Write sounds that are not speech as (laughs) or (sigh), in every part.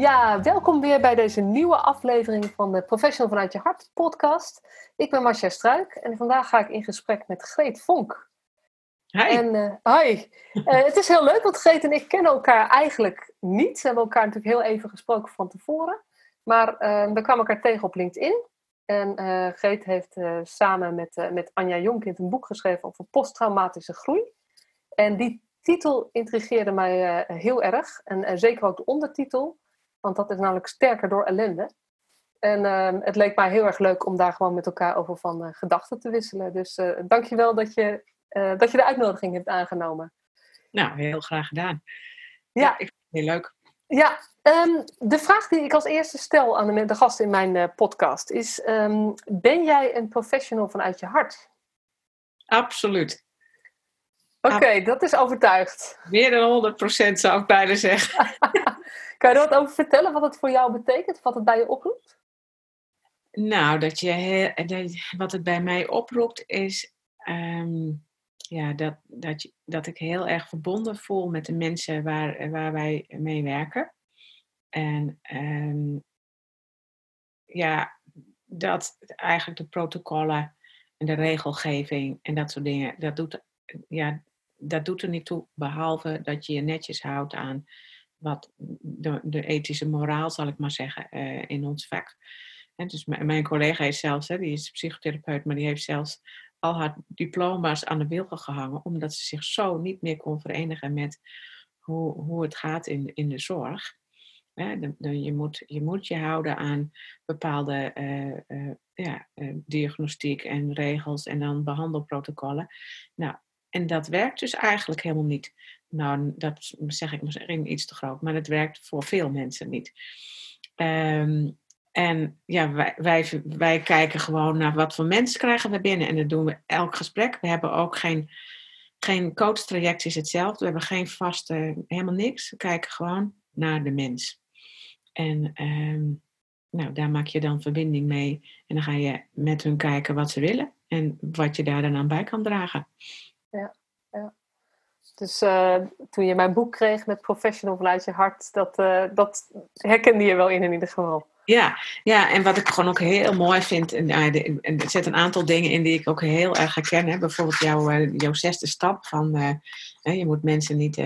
Ja, welkom weer bij deze nieuwe aflevering van de Professional vanuit je hart podcast. Ik ben Marcia Struik en vandaag ga ik in gesprek met Greet Vonk. Hi. En, uh, hi. Uh, het is heel leuk, want Greet en ik kennen elkaar eigenlijk niet. We hebben elkaar natuurlijk heel even gesproken van tevoren. Maar uh, we kwamen elkaar tegen op LinkedIn. En Greet heeft samen met, met Anja Jonkind een boek geschreven over posttraumatische groei. En die titel intrigeerde mij heel erg. En zeker ook de ondertitel. Want dat is namelijk sterker door ellende. En uh, het leek mij heel erg leuk om daar gewoon met elkaar over van uh, gedachten te wisselen. Dus uh, dankjewel dat je, dat je de uitnodiging hebt aangenomen. Nou, heel graag gedaan. Ja, ja ik vind het heel leuk. Ja, um, de vraag die ik als eerste stel aan de, de gasten in mijn podcast is: um, Ben jij een professional vanuit je hart? Absoluut. Oké, okay, dat is overtuigd. Meer dan 100% zou ik bijna zeggen. (laughs) kan je er wat over vertellen wat het voor jou betekent? Wat het bij je oproept? Nou, dat je, wat het bij mij oproept is um, ja, dat, dat, dat ik heel erg verbonden voel met de mensen waar, waar wij mee werken. En um, ja, dat eigenlijk de protocollen en de regelgeving en dat soort dingen, dat doet, ja, dat doet er niet toe, behalve dat je je netjes houdt aan wat de, de ethische moraal, zal ik maar zeggen, uh, in ons vak. En dus mijn collega is zelfs, hè, die is psychotherapeut, maar die heeft zelfs al haar diploma's aan de wilgen gehangen, omdat ze zich zo niet meer kon verenigen met hoe, hoe het gaat in, in de zorg. je, moet, je moet je houden aan bepaalde uh, uh, ja, diagnostiek en regels en dan behandelprotocollen. Nou, en dat werkt dus eigenlijk helemaal niet. Nou, dat zeg ik misschien iets te groot, maar het werkt voor veel mensen niet. Um, en ja, wij, wij, wij kijken gewoon naar wat voor mensen krijgen we binnen. En dat doen we elk gesprek. We hebben ook geen, geen coachtraject is hetzelfde. We hebben geen vaste, helemaal niks. We kijken gewoon naar de mens. En um, nou, daar maak je dan verbinding mee. En dan ga je met hun kijken wat ze willen. En wat je daar dan aan bij kan dragen. Ja, ja. Dus uh, toen je mijn boek kreeg met Professional vanuit je hart, dat, uh, dat herkende je wel in in ieder geval. Ja, ja, en wat ik gewoon ook heel mooi vind, en, en er zit een aantal dingen in die ik ook heel erg herken. Hè? Bijvoorbeeld jouw, jouw zesde stap van je moet mensen niet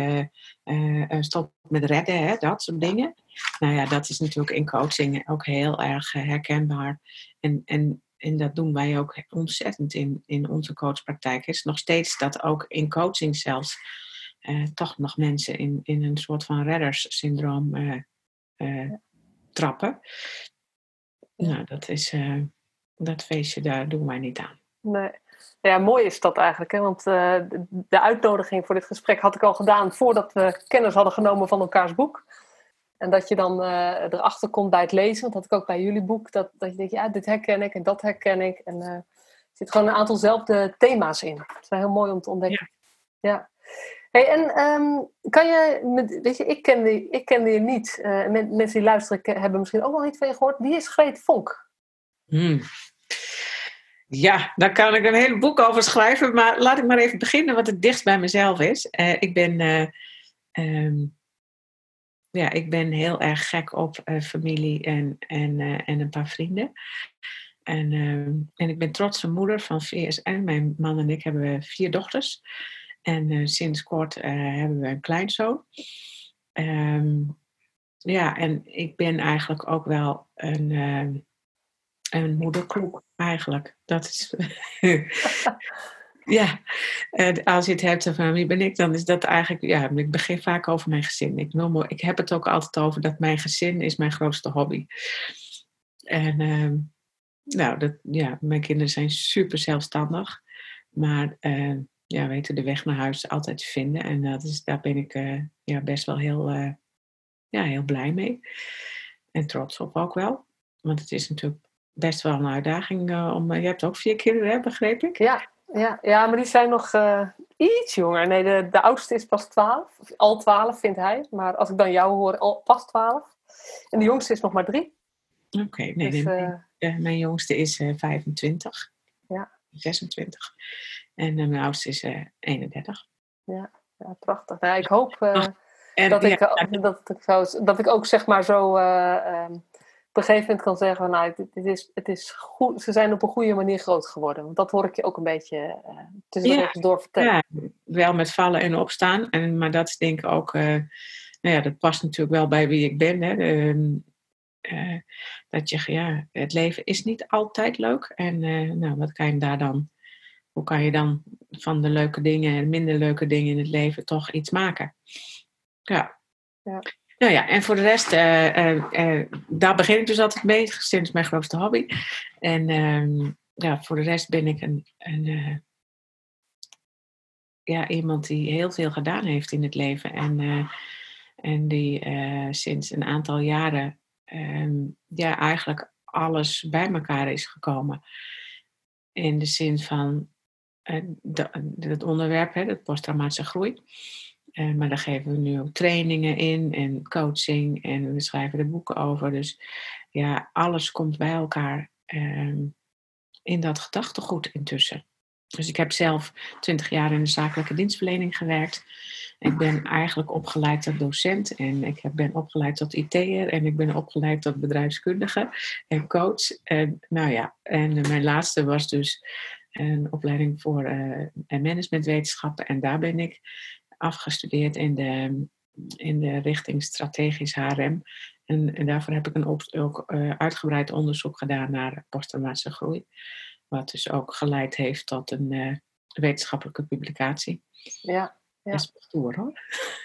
stoppen met redden, hè? dat soort dingen. Nou ja, dat is natuurlijk in coaching ook heel erg herkenbaar. En, en en dat doen wij ook ontzettend in, in onze coachpraktijk, is nog steeds dat ook in coaching zelfs uh, toch nog mensen in, in een soort van redderssyndroom uh, uh, trappen. Nou, dat is dat feestje, daar doen wij niet aan. Nee. Ja, mooi is dat eigenlijk. Hè? Want de uitnodiging voor dit gesprek had ik al gedaan voordat we kennis hadden genomen van elkaars boek. En dat je dan uh, erachter komt bij het lezen, want dat had ik ook bij jullie boek, dat, dat je denkt, ja, dit herken ik en dat herken ik. En uh, er zit gewoon een aantalzelfde thema's in. Dat is wel heel mooi om te ontdekken. Ja. Hey, en um, kan je, weet je, ik kende, ik je niet. Uh, mensen die luisteren hebben misschien ook nog niet van je gehoord. Wie is Greet Vonk? Hmm. Ja, daar kan ik een hele boek over schrijven. Maar laat ik maar even beginnen wat het dichtst bij mezelf is. ik ben um, ja, ik ben heel erg gek op uh, familie en, en, uh, en een paar vrienden. En, uh, en ik ben trotse moeder van VSN. Mijn man en ik hebben vier dochters. En sinds kort hebben we een kleinzoon. Um, ja, en ik ben eigenlijk ook wel een, een moederkloek, eigenlijk. Dat is. (laughs) (laughs) Ja, als je het hebt van wie ben ik, dan is dat eigenlijk, ja, ik begin vaak over mijn gezin. Ik, noem, ik heb het ook altijd over dat mijn gezin is mijn grootste hobby. En uh, nou, dat, ja, mijn kinderen zijn super zelfstandig, maar uh, ja, weten de weg naar huis altijd te vinden. En dat is, daar ben ik uh, ja, best wel heel, eh, ja, heel blij mee. En trots op ook wel. Want het is natuurlijk best wel een uitdaging om. je hebt ook vier kinderen, hè, begreep ik? Ja, Ja, ja maar die zijn nog uh, iets jonger. Nee, de, de oudste is pas 12. Al 12 vindt hij. Maar als ik dan jou hoor, al pas 12. En de jongste is nog maar drie. Oké, nee, dus, nee mijn, uh, mijn, jongste is uh, 25. Ja. 26. En mijn oudste is 31. Ja, ja prachtig. Nou, ik hoop en, dat, ik, dat, ik dat ik ook zeg maar zo um, op een gegeven moment kan zeggen: Nou, het, is, het is goed, ze zijn op een goede manier groot geworden. Want dat hoor ik je ook een beetje uh, tussen ja, door vertellen. Ja, wel met vallen en opstaan. En, maar dat is denk ik ook, uh, nou ja, dat past natuurlijk wel bij wie ik ben. Hè. Uh, dat je, ja, het leven is niet altijd leuk. En nou, wat kan je daar dan, hoe kan je dan van de leuke dingen en minder leuke dingen in het leven toch iets maken? Ja. ja. Nou ja, en voor de rest, uh, uh, daar begin ik dus altijd mee, sinds mijn grootste hobby. En ehm, ja, voor de rest ben ik een, een ja, iemand die heel veel gedaan heeft in het leven. En, en die sinds een aantal jaren ehm, ja, eigenlijk alles bij elkaar is gekomen. In de zin van het onderwerp, hè, het posttraumatische groei. Uh, maar daar geven we nu ook trainingen in en coaching en we schrijven er boeken over. Dus ja, alles komt bij elkaar uh, in dat gedachtegoed intussen. Dus ik heb zelf twintig jaar in de zakelijke dienstverlening gewerkt. Ik ben eigenlijk opgeleid tot docent en ik ben opgeleid tot IT'er en ik ben opgeleid tot bedrijfskundige en coach. En, nou ja, en mijn laatste was dus een opleiding voor uh, managementwetenschappen en daar ben ik afgestudeerd in de, in de richting strategisch HRM. En, en daarvoor heb ik een ook uh, uitgebreid onderzoek gedaan naar posttraumatische groei. Wat dus ook geleid heeft tot een uh, wetenschappelijke publicatie. Ja, ja. Dat is stoer hoor.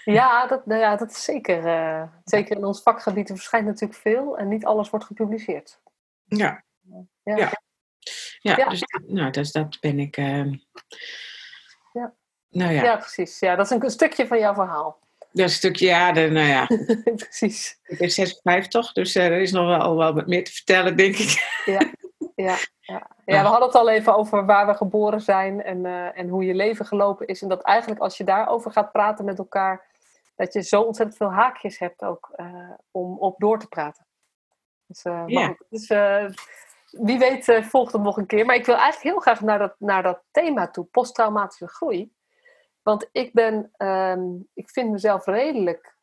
Ja, dat, nou ja, dat is zeker. Uh, zeker in ons vakgebied er verschijnt natuurlijk veel en niet alles wordt gepubliceerd. Ja. Ja, ja. ja, ja. dus nou, dus dat ben ik. Uh, ja. Nou ja. ja, precies. Ja, dat is een, stukje van jouw verhaal. Dat is een stukje, ja, de, nou ja. (laughs) precies. Ik ben 56, dus uh, er is nog wel, wel wat meer te vertellen, denk ik. ja, (laughs) ja, ja. ja, we hadden het al even over waar we geboren zijn en, uh, en hoe je leven gelopen is. En dat eigenlijk als je daarover gaat praten met elkaar, dat je zo ontzettend veel haakjes hebt ook uh, om op door te praten. Dus, ja. dus wie weet volgt het nog een keer. Maar ik wil eigenlijk heel graag naar dat, naar dat thema toe, posttraumatische groei. Want ik ben, um, ik vind mezelf redelijk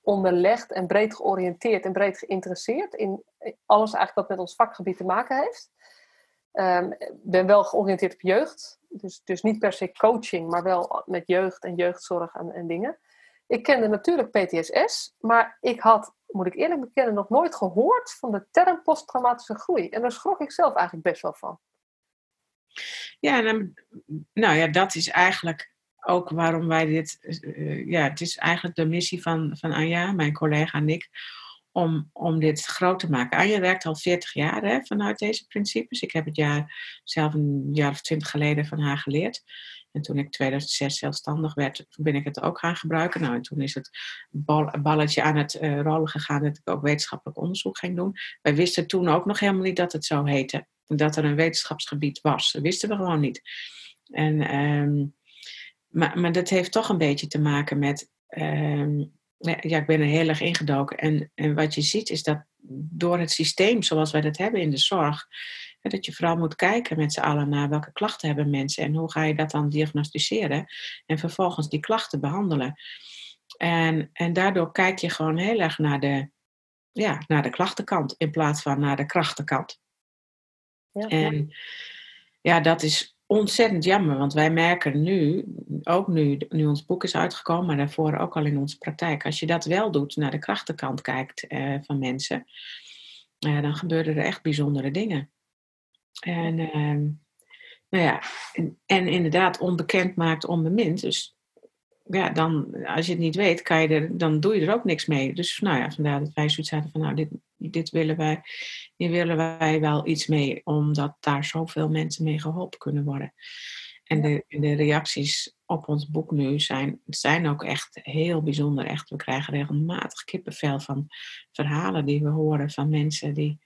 onderlegd en breed georiënteerd en breed geïnteresseerd in alles eigenlijk wat met ons vakgebied te maken heeft. Um, ben wel georiënteerd op jeugd, dus, dus niet per se coaching, maar wel met jeugd en jeugdzorg en, en dingen. Ik kende natuurlijk PTSS, maar ik had, moet ik eerlijk bekennen, nog nooit gehoord van de term posttraumatische groei. En daar schrok ik zelf eigenlijk best wel van. Ja, nou ja, dat is eigenlijk ook waarom wij dit, uh, ja, het is eigenlijk de missie van, van Anja, mijn collega en ik, om, om dit groot te maken. Anja werkt al 40 jaar hè, vanuit deze principes. Ik heb het jaar zelf een jaar of twintig geleden van haar geleerd. En toen ik 2006 zelfstandig werd, ben ik het ook gaan gebruiken. Nou, en toen is het balletje aan het uh, rollen gegaan dat ik ook wetenschappelijk onderzoek ging doen. Wij wisten toen ook nog helemaal niet dat het zo heette. Dat er een wetenschapsgebied was. Dat wisten we gewoon niet. En um, maar, maar dat heeft toch een beetje te maken met. Ehm, ja, ik ben er heel erg ingedoken. En, en wat je ziet is dat door het systeem zoals wij dat hebben in de zorg, dat je vooral moet kijken met z'n allen naar welke klachten hebben mensen en hoe ga je dat dan diagnosticeren en vervolgens die klachten behandelen. En, en daardoor kijk je gewoon heel erg naar de, ja, naar de klachtenkant in plaats van naar de krachtenkant. Ja, en ja, dat is ontzettend jammer, want wij merken nu, ook nu, nu ons boek is uitgekomen, maar daarvoor ook al in onze praktijk, als je dat wel doet, naar de krachtenkant kijkt uh, van mensen, uh, dan gebeuren er echt bijzondere dingen. En, uh, nou ja, en, en, inderdaad onbekend maakt onbemind. Dus ja, dan, als je het niet weet, kan je er, dan doe je er ook niks mee. Dus nou ja, vandaar dat wij zoiets hadden van, nou, dit, dit willen wij, hier willen wij wel iets mee, omdat daar zoveel mensen mee geholpen kunnen worden. En de, de reacties op ons boek nu zijn, zijn ook echt heel bijzonder. Echt, we krijgen regelmatig kippenvel van verhalen die we horen van mensen die,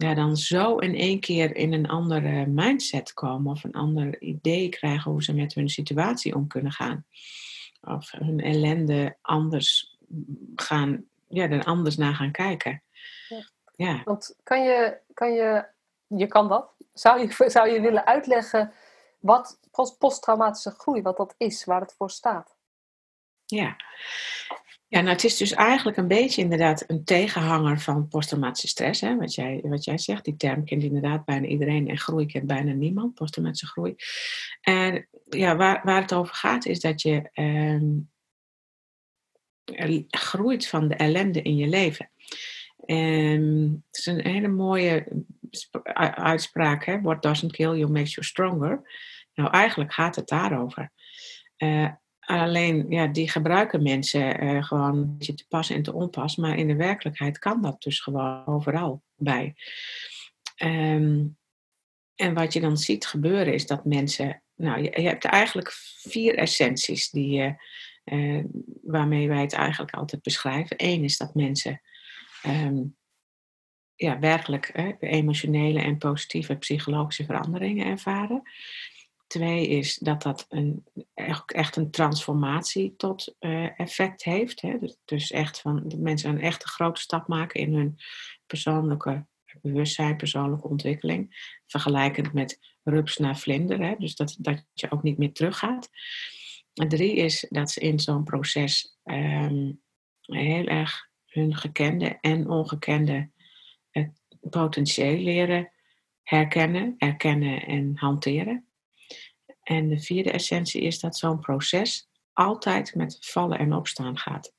ja, dan zo in één keer in een andere mindset komen of een ander idee krijgen hoe ze met hun situatie om kunnen gaan. Of hun ellende anders gaan, ja, er anders naar gaan kijken. Ja. ja. Want kan je, kan je, je kan dat, zou je, (laughs) zou je willen uitleggen wat posttraumatische groei, wat dat is, waar het voor staat? Ja. Ja, nou het is dus eigenlijk een beetje inderdaad een tegenhanger van posttraumatische stress. Hè? Wat, jij, wat jij zegt, die term kent inderdaad bijna iedereen en groei kent bijna niemand, posttraumatische groei. En ja, waar, waar het over gaat is dat je um, groeit van de ellende in je leven. En het is een hele mooie uitspraak, hè? What doesn't kill you makes you stronger. Nou, eigenlijk gaat het daarover. Uh, Alleen, ja, die gebruiken mensen uh, gewoon een beetje te pas en te onpas. Maar in de werkelijkheid kan dat dus gewoon overal bij. Ehm, en wat je dan ziet gebeuren is dat mensen... Nou, je, hebt eigenlijk vier essenties die, uh, waarmee wij het eigenlijk altijd beschrijven. Eén is dat mensen ehm, ja, werkelijk emotionele en positieve psychologische veranderingen ervaren. Twee is dat dat een, echt een transformatie tot uh, effect heeft. Hè? Dus, echt van dat mensen een echte grote stap maken in hun persoonlijke bewustzijn, persoonlijke ontwikkeling. Vergelijkend met rups naar vlinder. Hè? Dus dat, dat je ook niet meer teruggaat. En drie is dat ze in zo'n proces um, heel erg hun gekende en ongekende uh, potentieel leren herkennen, erkennen en hanteren. En de vierde essentie is dat zo'n proces altijd met vallen en opstaan gaat.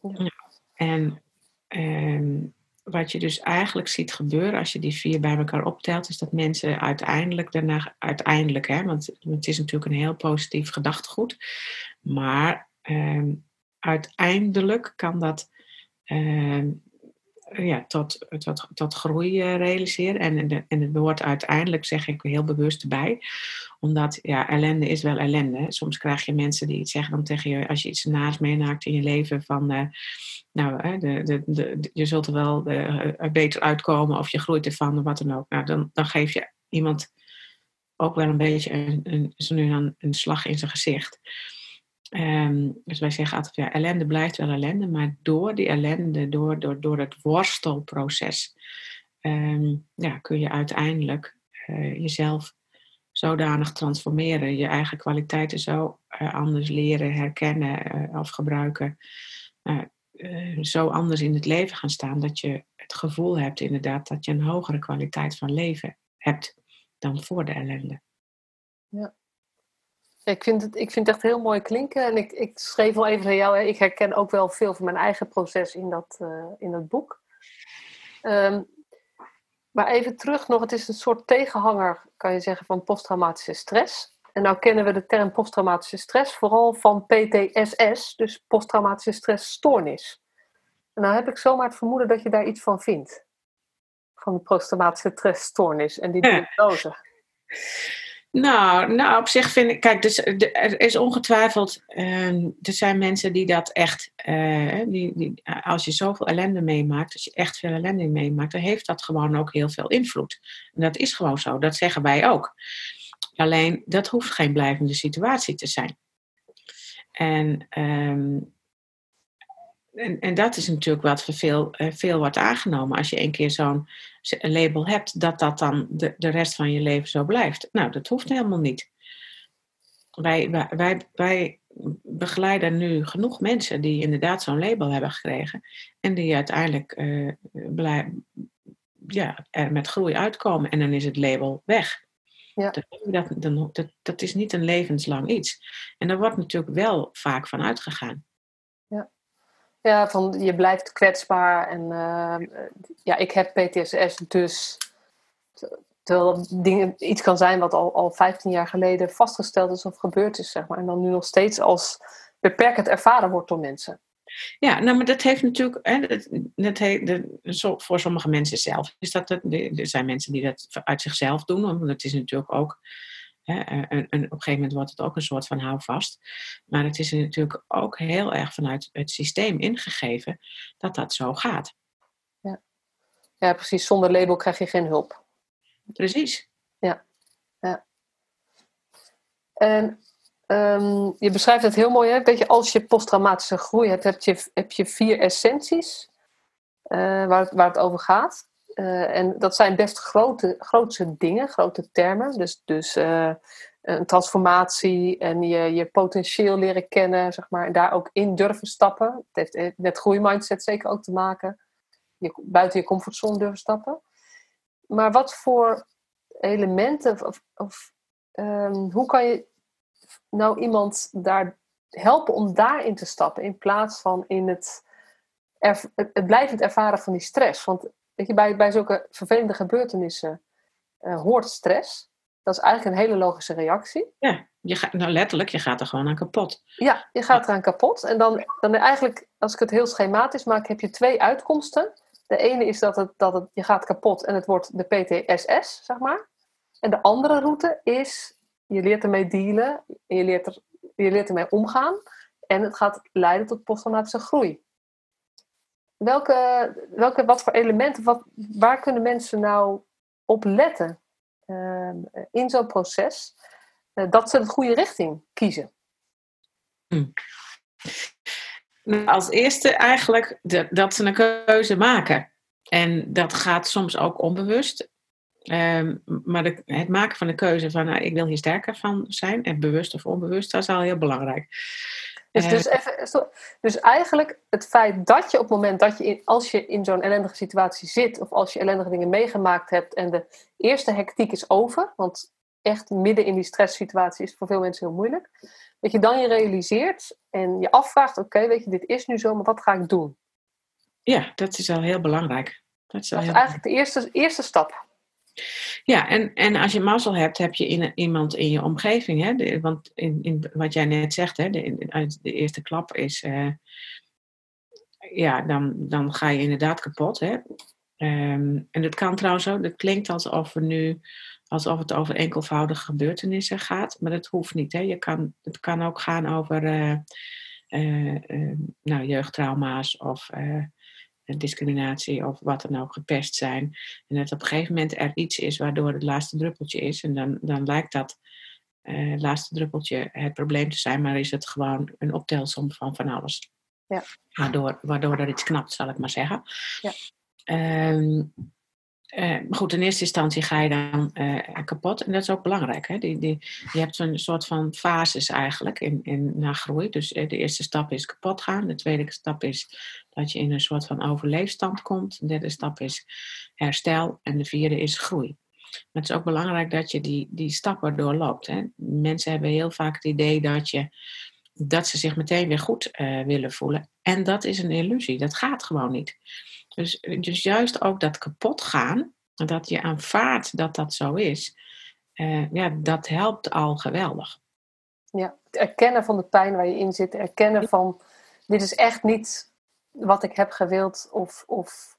Ja. En ehm, wat je dus eigenlijk ziet gebeuren als je die vier bij elkaar optelt, is dat mensen uiteindelijk daarna, uiteindelijk, hè, want het is natuurlijk een heel positief gedachtegoed, maar ehm, uiteindelijk kan dat ehm, ja, tot, tot, tot groei uh, realiseren. En, en het woord uiteindelijk zeg ik heel bewust erbij. Omdat ja, ellende is wel ellende. Soms krijg je mensen die iets zeggen dan tegen je als je iets naast meenaakt in je leven van uh, nou, de, de, de, je zult er wel beter uitkomen of je groeit ervan of wat dan ook. Nou, dan, dan geef je iemand ook wel een beetje een, zo nu een slag in zijn gezicht. Ehm, dus wij zeggen altijd, ja, ellende blijft wel ellende, maar door die ellende, door, door, door het worstelproces, ehm, ja, kun je uiteindelijk uh, jezelf zodanig transformeren, je eigen kwaliteiten zo uh, anders leren, herkennen uh, of gebruiken, zo anders in het leven gaan staan, dat je het gevoel hebt inderdaad dat je een hogere kwaliteit van leven hebt dan voor de ellende. Ja. Ik vind, het, ik vind het echt heel mooi klinken. En ik, ik schreef al even naar jou. Hè. Ik herken ook wel veel van mijn eigen proces in dat, uh, in dat boek. Um, maar even terug nog. Het is een soort tegenhanger, kan je zeggen, van posttraumatische stress. En nou kennen we de term posttraumatische stress vooral van PTSS. Dus posttraumatische stressstoornis. En nou heb ik zomaar het vermoeden dat je daar iets van vindt. Van de posttraumatische stressstoornis en die diagnose. Nou, nou, op zich vind ik, kijk, dus, er is ongetwijfeld, uh, er zijn mensen die dat echt, uh, die, die, als je zoveel ellende meemaakt, als je echt veel ellende meemaakt, dan heeft dat gewoon ook heel veel invloed. En dat is gewoon zo, dat zeggen wij ook. Alleen, dat hoeft geen blijvende situatie te zijn. En um, en, en dat is natuurlijk wat veel, uh, veel wordt aangenomen. Als je een keer zo'n label hebt, dat dat dan de, de rest van je leven zo blijft. Nou, dat hoeft helemaal niet. Wij, wij, wij, wij begeleiden nu genoeg mensen die inderdaad zo'n label hebben gekregen. En die uiteindelijk uh, blij, ja, er met groei uitkomen. En dan is het label weg. Ja. Dat, dat, dat, dat is niet een levenslang iets. En daar wordt natuurlijk wel vaak van uitgegaan. Ja, van je blijft kwetsbaar. En uh, ja, ik heb PTSS dus. Terwijl dingen, iets kan zijn wat al, al 15 jaar geleden vastgesteld is of gebeurd is, zeg maar. En dan nu nog steeds als beperkend ervaren wordt door mensen. Ja, nou, maar dat heeft natuurlijk, hè, dat, dat voor sommige mensen zelf is dat, er zijn mensen die dat uit zichzelf doen, want het is natuurlijk ook en, en, op een gegeven moment wordt het ook een soort van houvast. Maar het is natuurlijk ook heel erg vanuit het systeem ingegeven dat dat zo gaat. Ja, Ja, precies. Zonder label krijg je geen hulp. Precies. Ja. ja. En ehm, je beschrijft het heel mooi, hè? Weet je, als je posttraumatische groei hebt, heb je, heb je vier essenties uh, waar, het, waar het over gaat. Uh, en dat zijn best grote, grootse dingen, grote termen. Dus, dus uh, een transformatie en je, je potentieel leren kennen, zeg maar, en daar ook in durven stappen. Het heeft met groeimindset zeker ook te maken. Je, buiten je comfortzone durven stappen. Maar wat voor elementen of, of um, hoe kan je nou iemand daar helpen om daarin te stappen in plaats van in het, het, het blijvend ervaren van die stress? Want weet je, bij, bij zulke vervelende gebeurtenissen uh, hoort stress. Dat is eigenlijk een hele logische reactie. Ja, je gaat, nou letterlijk, je gaat er gewoon aan kapot. Ja, je gaat eraan kapot. En dan, dan eigenlijk, als ik het heel schematisch maak, heb je twee uitkomsten. De ene is dat, het, dat het, je gaat kapot en het wordt de PTSS, zeg maar. En de andere route is, je leert ermee dealen, je leert, er, je leert ermee omgaan. En het gaat leiden tot posttraumatische groei. Welke, welke, wat voor elementen, wat, waar kunnen mensen nou op letten uh, in zo'n proces, uh, dat ze de goede richting kiezen? Hmm. Nou, als eerste eigenlijk de, dat ze een keuze maken. En dat gaat soms ook onbewust. Um, maar de, het maken van de keuze van nou, ik wil hier sterker van zijn, en bewust of onbewust, dat is al heel belangrijk. Dus, dus, eh, even, dus eigenlijk het feit dat je op het moment dat je, in, als je in zo'n ellendige situatie zit, of als je ellendige dingen meegemaakt hebt en de eerste hectiek is over, want echt midden in die stresssituatie is voor veel mensen heel moeilijk, dat je dan je realiseert en je afvraagt, oké, weet je, dit is nu zo, maar wat ga ik doen? Ja, dat is al heel belangrijk. Dat is, eigenlijk de eerste, eerste stap. Ja, en, en als je mazzel hebt, heb je in, iemand in je omgeving. Hè, want in, in wat jij net zegt, hè, de, de eerste klap is. Uh, ja, dan, dan ga je inderdaad kapot. Hè. Um, en dat kan trouwens ook, dat klinkt alsof, we nu, alsof het over enkelvoudige gebeurtenissen gaat, maar dat hoeft niet. Hè. Je kan, het kan ook gaan over uh, uh, nou, jeugdtrauma's of discriminatie of wat dan ook, gepest zijn. En dat op een gegeven moment er iets is waardoor het laatste druppeltje is. En dan, dan lijkt dat uh, laatste druppeltje het probleem te zijn, maar is het gewoon een optelsom van van alles. Ja. Waardoor, waardoor er iets knapt, zal ik maar zeggen. Ja. Um, maar goed, in eerste instantie ga je dan uh, kapot. En dat is ook belangrijk. Hè? Die, die, je hebt zo'n soort van fases eigenlijk in, in, na groei. Dus de eerste stap is kapot gaan. De tweede stap is dat je in een soort van overleefstand komt. De derde stap is herstel. En de vierde is groei. Maar het is ook belangrijk dat je die, die stappen doorloopt. Hè? Mensen hebben heel vaak het idee dat, je, dat ze zich meteen weer goed willen voelen. En dat is een illusie. Dat gaat gewoon niet. Dus, dus juist ook dat kapot gaan, dat je aanvaardt dat dat zo is, uh, ja, dat helpt al geweldig. Ja, het erkennen van de pijn waar je in zit, erkennen van dit is echt niet wat ik heb gewild of, of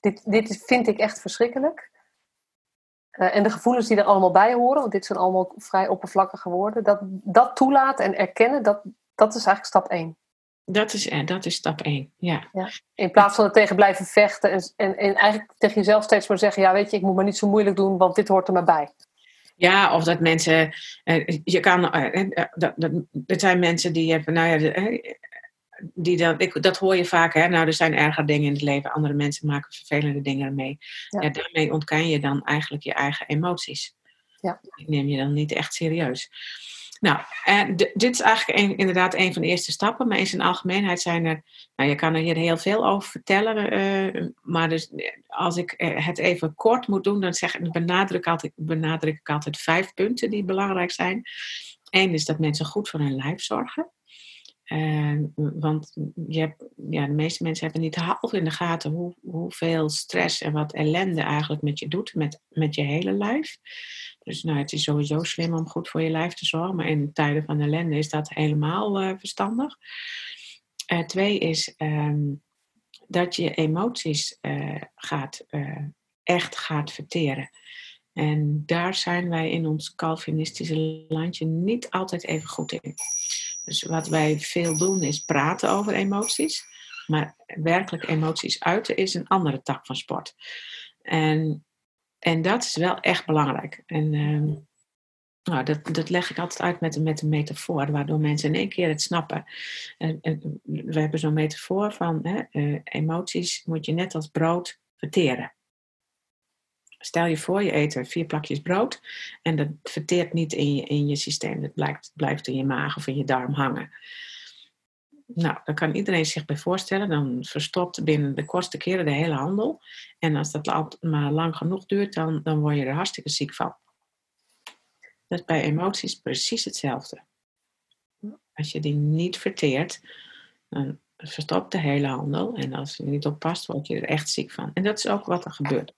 dit, dit vind ik echt verschrikkelijk. Uh, en de gevoelens die er allemaal bij horen, want dit zijn allemaal vrij oppervlakkige woorden, dat, dat toelaten en erkennen, dat, dat is eigenlijk stap 1. Dat is, eh, dat is stap 1, ja. ja. In plaats van er tegen blijven vechten en, en, en eigenlijk tegen jezelf steeds maar zeggen: Ja, weet je, ik moet maar niet zo moeilijk doen, want dit hoort er maar bij. Ja, of dat mensen, eh, je kan, eh, dat, dat, er zijn mensen die hebben, nou ja, die dat, ik, dat hoor je vaak, hè, nou er zijn erger dingen in het leven, andere mensen maken vervelende dingen mee. Ja. ja daarmee ontken je dan eigenlijk je eigen emoties. Ja. Die neem je dan niet echt serieus. Nou, uh, dit is eigenlijk inderdaad een van de eerste stappen, maar in zijn algemeenheid zijn er, nou je kan er hier heel veel over vertellen, uh, maar dus als ik uh, het even kort moet doen, dan zeg, benadruk, benadruk ik altijd vijf punten die belangrijk zijn. Eén is dat mensen goed voor hun lijf zorgen. want je hebt, ja, de meeste mensen hebben niet half in de gaten hoe, hoeveel stress en wat ellende eigenlijk met je doet, met, met je hele lijf. Dus nou, het is sowieso slim om goed voor je lijf te zorgen, maar in tijden van ellende is dat helemaal uh, verstandig. Uh, twee is um, dat je emoties uh, gaat, echt gaat verteren. En daar zijn wij in ons Calvinistische landje niet altijd even goed in. Dus wat wij veel doen is praten over emoties. Maar werkelijk emoties uiten is een andere tak van sport. En, en dat is wel echt belangrijk. En ehm, nou, dat, dat leg ik altijd uit met, met een metafoor, waardoor mensen in één keer het snappen. En, en we hebben zo'n metafoor van hè, eh, emoties moet je net als brood verteren. Stel je voor, je eet vier plakjes brood en dat verteert niet in je, in je systeem. Dat blijft, blijft in je maag of in je darm hangen. Nou, daar kan iedereen zich bij voorstellen. Dan verstopt binnen de kortste keren de hele handel. En als dat maar lang genoeg duurt, dan, dan word je er hartstikke ziek van. Dat is bij emoties precies hetzelfde. Als je die niet verteert, dan verstopt de hele handel. En als je niet oppast, word je er echt ziek van. En dat is ook wat er gebeurt.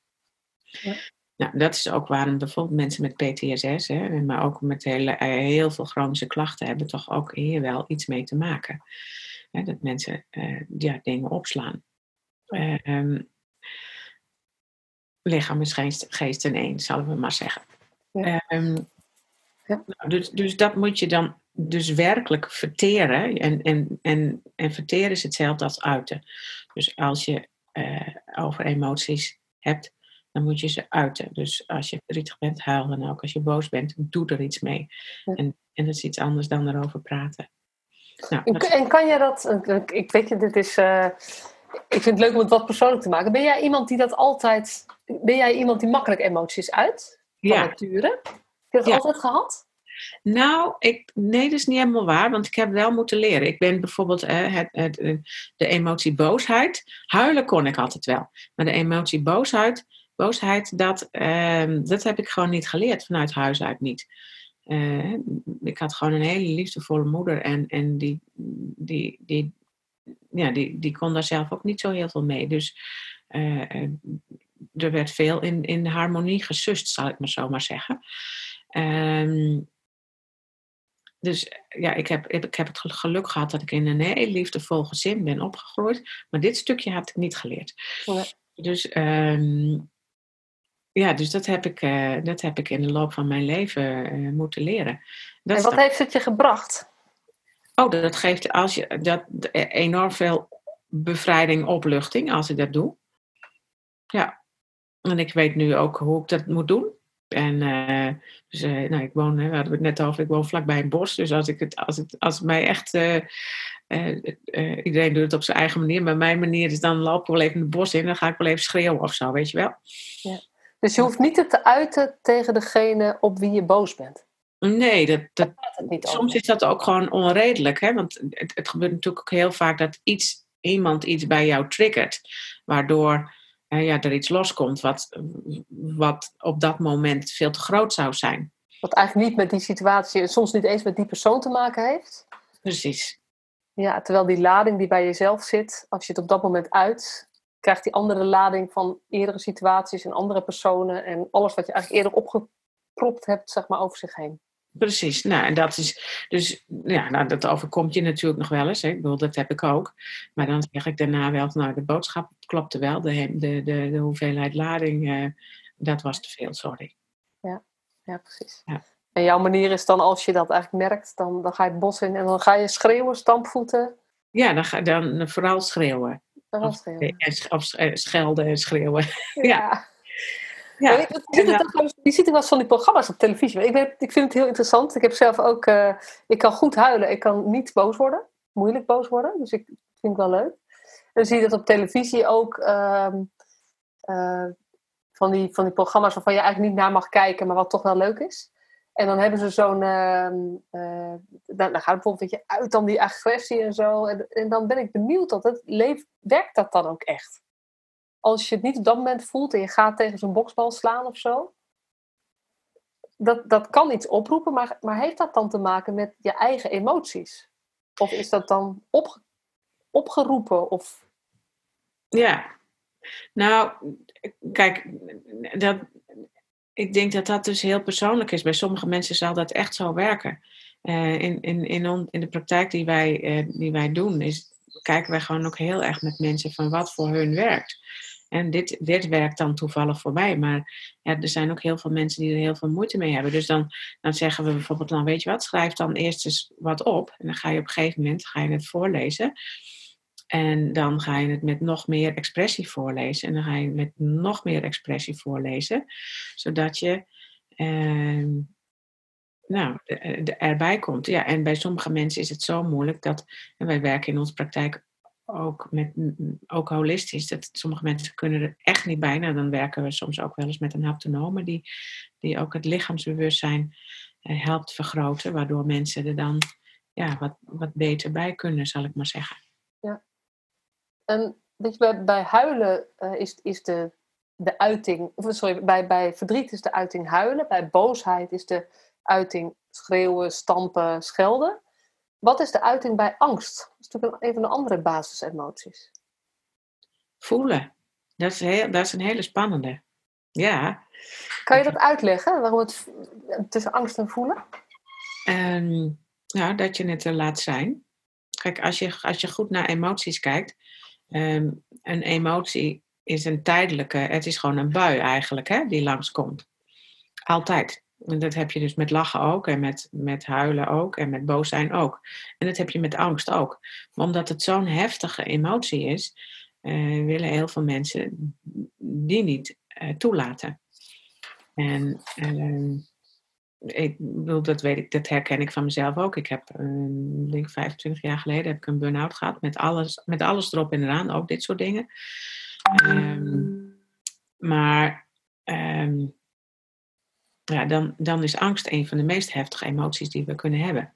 Ja. Nou, dat is ook waarom bijvoorbeeld mensen met PTSS, hè, maar ook met hele, eh, heel veel chronische klachten, hebben toch ook hier wel iets mee te maken. Hè, dat mensen uh, ja, dingen opslaan. Uh, um, lichaam is geest, geest in één, zullen we maar zeggen. Ja. Um, ja. Nou, dus, dus dat moet je dan dus werkelijk verteren. En, en, en, en verteren is hetzelfde als uiten. Dus als je uh, over emoties hebt, dan moet je ze uiten. Dus als je verdrietig bent, huil dan ook. Als je boos bent, doe er iets mee. En, en dat is iets anders dan erover praten. Nou, En kan je dat, ik weet je, dit is, uh, ik vind het leuk om het wat persoonlijk te maken. Ben jij iemand die dat altijd, ben jij iemand die makkelijk emoties uit? Van ja. nature? Heb je dat altijd gehad? Nou, ik, nee, dat is niet helemaal waar, want ik heb wel moeten leren. Ik ben bijvoorbeeld uh, het, het, de emotie boosheid. Huilen kon ik altijd wel. Maar de emotie boosheid, boosheid, dat, ehm, dat heb ik gewoon niet geleerd vanuit huis uit niet. Uh, ik had gewoon een hele liefdevolle moeder en, en die, die, die, ja, die, die kon daar zelf ook niet zo heel veel mee. Dus uh, er werd veel in, in harmonie gesust, zal ik maar zo maar zeggen. Um, dus ja, ik heb, ik heb het geluk gehad dat ik in een heel liefdevol gezin ben opgegroeid. Maar dit stukje had ik niet geleerd. Dus um, ja, dus dat heb ik, uh, dat heb ik in de loop van mijn leven uh, moeten leren. Dat en wat heeft het je gebracht? Oh, dat geeft als je, dat, enorm veel bevrijding, opluchting als ik dat doe. Ja. En ik weet nu ook hoe ik dat moet doen. En uh, dus, nou, ik woon, we hadden het net over, ik woon vlakbij een bos. Dus als, ik het, als, het, als het mij echt, iedereen doet het op zijn eigen manier, maar mijn manier is dan loop ik wel even het bos in, dan ga ik wel even schreeuwen of zo, weet je wel. Ja. Dus je hoeft niet het te uiten tegen degene op wie je boos bent. Nee, dat, dat, soms is dat ook gewoon onredelijk. Hè? Want het, het, gebeurt natuurlijk ook heel vaak dat iets, iemand iets bij jou triggert. Waardoor uh, ja, er iets loskomt wat, wat op dat moment veel te groot zou zijn. Wat eigenlijk niet met die situatie, soms niet eens met die persoon te maken heeft. Precies. Ja, terwijl die lading die bij jezelf zit, als je het op dat moment uit, krijgt die andere lading van eerdere situaties en andere personen en alles wat je eigenlijk eerder opgepropt hebt, zeg maar, over zich heen. Precies, nou en dat is dus, ja, nou, dat overkomt je natuurlijk nog wel eens. Hè? Ik bedoel, dat heb ik ook. Maar dan zeg ik daarna wel, nou, de boodschap klopte wel, de, de, de, de hoeveelheid lading, uh, dat was te veel, sorry. Ja, ja precies. Ja. En jouw manier is dan, als je dat eigenlijk merkt, dan, dan ga je het bos in en dan ga je schreeuwen, stampvoeten. Ja, dan, ga, dan vooral schreeuwen. Eh, schelden en schreeuwen. (laughs) ja. ja. ja. Je ziet ook wel van die programma's op televisie. Ik, weet, ik vind het heel interessant. Ik heb zelf ook... Uh, ik kan goed huilen. Ik kan niet boos worden. Moeilijk boos worden. Dus ik vind het wel leuk. En dan zie je dat op televisie ook... Uh, uh, van, die, van die programma's waarvan je eigenlijk niet naar mag kijken... maar wat toch wel leuk is. En dan hebben ze zo'n. Uh, dan, gaat het bijvoorbeeld je uit dan die agressie en zo. En, en dan ben ik benieuwd dat het leeft. Werkt dat dan ook echt? Als je het niet op dat moment voelt en je gaat tegen zo'n boksbal slaan of zo. Dat, dat kan iets oproepen, maar, maar heeft dat dan te maken met je eigen emoties? Of is dat dan op, opgeroepen? Of... Ja, nou, kijk, dat, ik denk dat dat dus heel persoonlijk is. Bij sommige mensen zal dat echt zo werken. Uh, in, in, in, in de praktijk die wij, uh, die wij doen, is, kijken wij gewoon ook heel erg met mensen van wat voor hun werkt. En dit, dit werkt dan toevallig voor mij. Maar ja, er zijn ook heel veel mensen die er heel veel moeite mee hebben. Dus dan, dan zeggen we bijvoorbeeld, dan weet je wat, schrijf dan eerst eens wat op. En dan ga je op een gegeven moment ga je het voorlezen. En dan ga je het met nog meer expressie voorlezen. En dan ga je het met nog meer expressie voorlezen. Zodat je ehm, nou, erbij komt. Ja, en bij sommige mensen is het zo moeilijk dat. En wij werken in onze praktijk ook, met, ook holistisch. Dat sommige mensen kunnen er echt niet bij. Nou, dan werken we soms ook wel eens met een haptonome die, die ook het lichaamsbewustzijn eh, helpt vergroten. Waardoor mensen er dan ja, wat, wat beter bij kunnen, zal ik maar zeggen. Ja. En weet je, bij, bij huilen uh, is, is de, de uiting, of sorry, bij, bij verdriet is de uiting huilen, bij boosheid is de uiting schreeuwen, stampen, schelden. Wat is de uiting bij angst? Dat is natuurlijk een van de andere basisemoties. Voelen. Dat is, heel, dat is een hele spannende. Ja. Kan je dat uitleggen, waarom het tussen angst en voelen? Um, nou, dat je het er laat zijn. Kijk, als je, als je goed naar emoties kijkt, um, een emotie is een tijdelijke, het is gewoon een bui eigenlijk, hè, die langskomt. Altijd. En dat heb je dus met lachen ook, en met, met huilen ook, en met boos zijn ook. En dat heb je met angst ook. Maar omdat het zo'n heftige emotie is, uh, willen heel veel mensen die niet uh, toelaten. En uh, ik bedoel, dat, weet ik, dat herken ik van mezelf ook. Ik heb, uh, denk 25 jaar geleden, heb ik een burn-out gehad met alles, met alles erop en eraan, ook dit soort dingen. Um, maar um, ja, dan, dan is angst een van de meest heftige emoties die we kunnen hebben.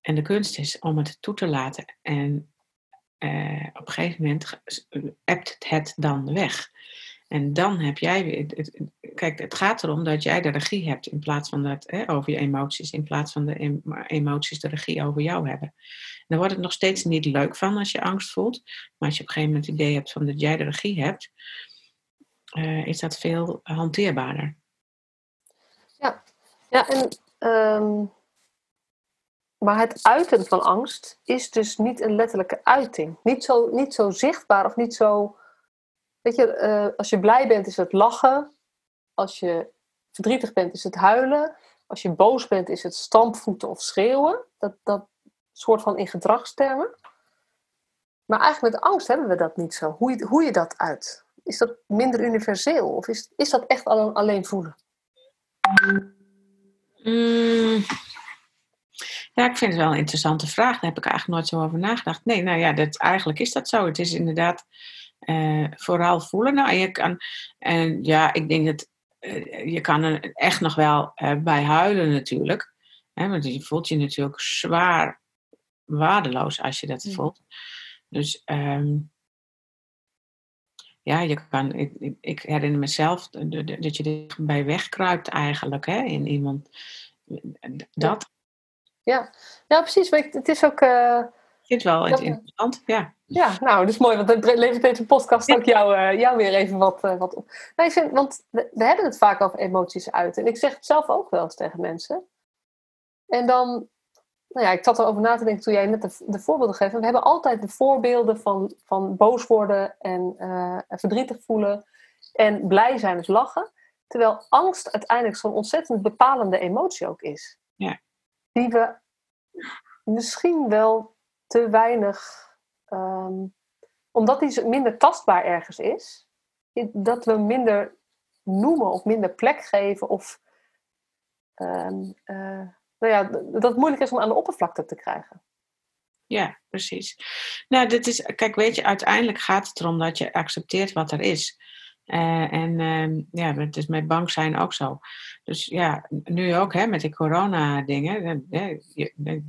En de kunst is om het toe te laten en uh, op een gegeven moment ebt het dan weg. En dan heb jij weer. kijk, het gaat erom dat jij de regie hebt in plaats van dat hè, over je emoties, in plaats van de emoties de regie over jou hebben. En dan wordt het nog steeds niet leuk van als je angst voelt. Maar als je op een gegeven moment het idee hebt van dat jij de regie hebt, uh, is dat veel hanteerbaarder. Ja, ja en. Um, maar het uiten van angst is dus niet een letterlijke uiting. Niet zo, niet zo zichtbaar of niet zo Weet je, uh, als je blij bent is het lachen. Als je verdrietig bent is het huilen. Als je boos bent is het stampvoeten of schreeuwen. Dat, dat soort van in gedragstermen. Maar eigenlijk met angst hebben we dat niet zo. Hoe je, hoe je dat uit? Is dat minder universeel? Of is, is dat echt alleen, alleen voelen? Mm. Ja, ik vind het wel een interessante vraag. Daar heb ik eigenlijk nooit zo over nagedacht. Nee, nou ja, dat, eigenlijk is dat zo. Het is inderdaad uh, vooral voelen. Nou, je kan, en ja, ik denk dat uh, je kan er echt nog wel uh, bij huilen natuurlijk. Hè, want je voelt je natuurlijk zwaar waardeloos als je dat voelt. Dus um, ja, je kan, ik, ik herinner mezelf dat je erbij wegkruipt eigenlijk hè, in iemand. Dat. Ja, ja precies. Het is ook vind het wel interessant, ja. Ja, nou, dat is mooi, want dan levert deze podcast ook jou, uh, jou weer even wat, uh, wat op. Nou, ik vind, want we, we, hebben het vaak over emoties uit. En ik zeg het zelf ook wel eens tegen mensen. En dan, nou ja, ik zat erover na te denken toen jij net de, de voorbeelden geeft. We hebben altijd de voorbeelden van, van boos worden en uh, verdrietig voelen en blij zijn, dus lachen. Terwijl angst uiteindelijk zo'n ontzettend bepalende emotie ook is. Ja. Die we misschien wel te weinig, um, omdat die minder tastbaar ergens is, dat we minder noemen of minder plek geven of um, uh, nou ja, dat het moeilijk is om aan de oppervlakte te krijgen. Ja, precies. Nou, dit is, kijk, weet je, uiteindelijk gaat het erom dat je accepteert wat er is. Uh, en uh, ja, het is met bank zijn ook zo. Dus ja, nu ook hè, met die corona-dingen.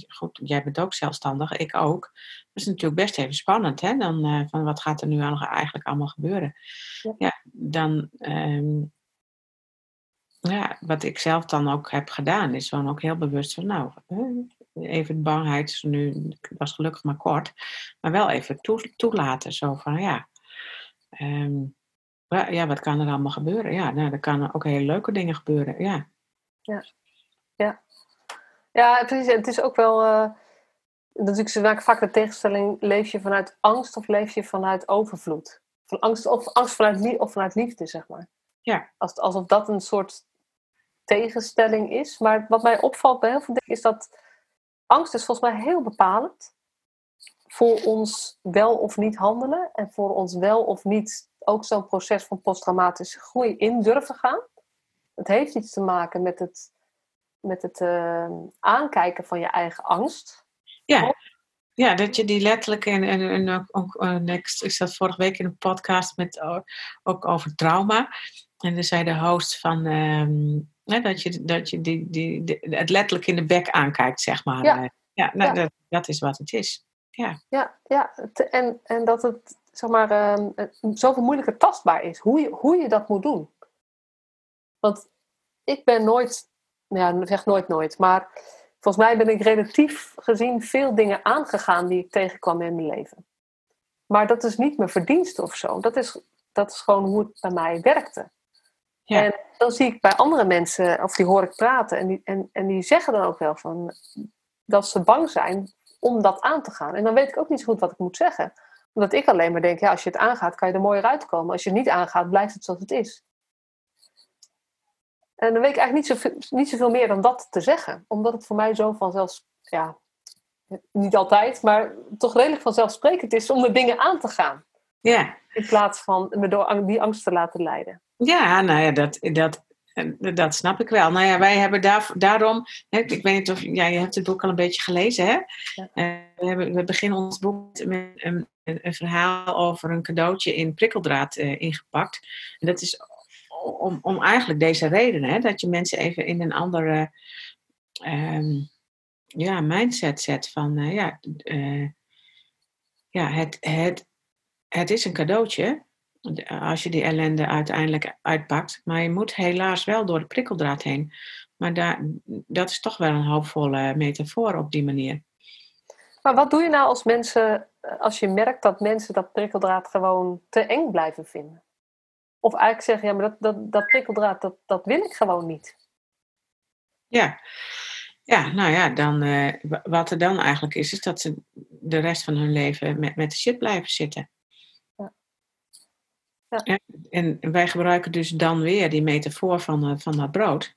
Goed, jij bent ook zelfstandig, ik ook. Dat is natuurlijk best even spannend. Hè? Dan, uh, van wat gaat er nu eigenlijk allemaal gebeuren? Ja, ja dan. Um, ja, wat ik zelf dan ook heb gedaan, is gewoon ook heel bewust van, nou, even de bangheid, nu, het was gelukkig maar kort, maar wel even toelaten. Zo van, ja, um, ja, wat kan er allemaal gebeuren? Ja, nou, er kunnen ook hele leuke dingen gebeuren, ja. Ja, ja. ja precies. Het is ook wel... Uh, natuurlijk, ze maken vaak de tegenstelling... leef je vanuit angst of leef je vanuit overvloed? Van angst, of angst vanuit, of vanuit liefde, zeg maar. Ja. Als, alsof dat een soort tegenstelling is. Maar wat mij opvalt bij heel veel dingen is dat... angst is volgens mij heel bepalend voor ons wel of niet handelen en voor ons wel of niet ook zo'n proces van posttraumatische groei in durven gaan. Het heeft iets te maken met het, met het uh, aankijken van je eigen angst. Ja, ja dat je die letterlijk en, en, en ook, ook, ik zat vorige week in een podcast met, ook over trauma. En dan zei de host van um, dat je, dat je die, die, die, het letterlijk in de bek aankijkt, zeg maar. Ja, ja, nou, Dat, dat is wat het is. Ja, ja, ja. En, en dat het zeg maar, um, zoveel moeilijker tastbaar is. Hoe je, hoe je dat moet doen. Want ik ben nooit, ja, zeg nooit nooit, maar volgens mij ben ik relatief gezien veel dingen aangegaan die ik tegenkwam in mijn leven. Maar dat is niet mijn verdienste of zo. Dat is, dat is gewoon hoe het bij mij werkte. Ja. En dan zie ik bij andere mensen, of die hoor ik praten, en die, en, en die zeggen dan ook wel van dat ze bang zijn om dat aan te gaan. En dan weet ik ook niet zo goed wat ik moet zeggen. Omdat ik alleen maar denk, ja, als je het aangaat, kan je er mooier uitkomen. Als je het niet aangaat, blijft het zoals het is. En dan weet ik eigenlijk niet zoveel, niet zoveel meer dan dat te zeggen. Omdat het voor mij zo vanzelfs, ja, niet altijd, maar toch redelijk vanzelfsprekend is om de dingen aan te gaan. Ja. In plaats van me door die angst te laten leiden. Ja, nou ja, dat, dat, dat snap ik wel. Nou ja, wij hebben daar, daarom, ik weet niet of ja, je hebt het boek al een beetje gelezen, hè? Ja. Uh, we, hebben, we beginnen ons boek met een, een, verhaal over een cadeautje in prikkeldraad uh, ingepakt. En dat is om, om eigenlijk deze reden, hè, dat je mensen even in een andere um, ja, mindset zet van, uh, ja, ja het, het, het is een cadeautje als je die ellende uiteindelijk uitpakt. Maar je moet helaas wel door de prikkeldraad heen. Maar daar, dat is toch wel een hoopvolle metafoor op die manier. Maar wat doe je nou als mensen, als je merkt dat mensen dat prikkeldraad gewoon te eng blijven vinden? Of eigenlijk zeggen, ja, maar dat, dat, dat prikkeldraad, dat, dat wil ik gewoon niet. Ja, ja nou ja, dan, uh, wat er dan eigenlijk is, is dat ze de rest van hun leven met, met de shit blijven zitten. Ja. En wij gebruiken dus dan weer die metafoor van, uh, van dat brood.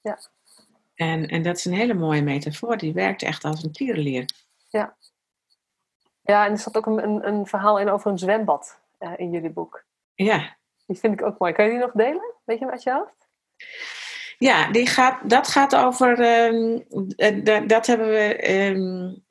Ja. En, en dat is een hele mooie metafoor, die werkt echt als een tierenlier. Ja. Ja, en er zat ook een, een, een verhaal in over een zwembad uh, in jullie boek. Ja. Die vind ik ook mooi. Kan je die nog delen? Weet je wat je hoofd? Ja, die gaat, dat gaat over. Um, dat hebben we. Um,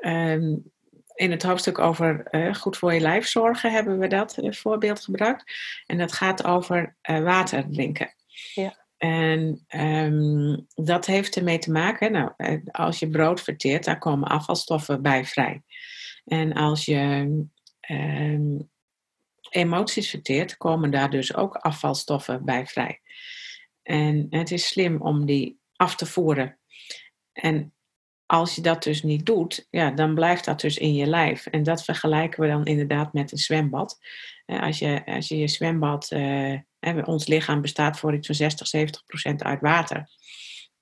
um, in het hoofdstuk over uh, goed voor je lijf zorgen hebben we dat uh, voorbeeld gebruikt. En dat gaat over uh, water drinken. Ja. En um, dat heeft ermee te maken, nou, als je brood verteert, daar komen afvalstoffen bij vrij. En als je um, emoties verteert, komen daar dus ook afvalstoffen bij vrij. En het is slim om die af te voeren. En als je dat dus niet doet, ja, dan blijft dat dus in je lijf. En dat vergelijken we dan inderdaad met een zwembad. Als je als je, je zwembad, eh, ons lichaam bestaat voor iets van 60, 70 procent uit water.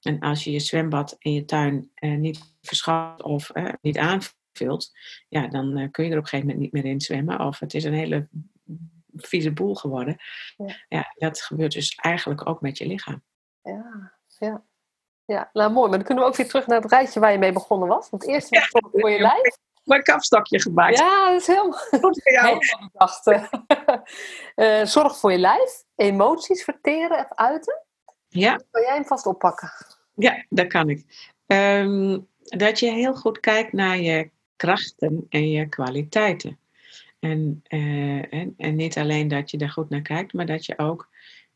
En als je je zwembad in je tuin eh, niet verschat of eh, niet aanvult, ja, dan eh, kun je er op een gegeven moment niet meer in zwemmen. Of het is een hele vieze boel geworden. Ja. ja, dat gebeurt dus eigenlijk ook met je lichaam. Ja, ja. Ja, nou mooi. Maar dan kunnen we ook weer terug naar het rijtje waar je mee begonnen was. Want eerst was zorg voor je lijf. Mijn kapstokje gemaakt. Ja, dat is helemaal goed voor jou. uh, (laughs) zorg voor je lijf. Emoties verteren of uiten. Ja. Kan jij hem vast oppakken? Ja, dat kan ik. Um, dat je heel goed kijkt naar je krachten en je kwaliteiten. En, uh, en, en, niet alleen dat je daar goed naar kijkt, maar dat je ook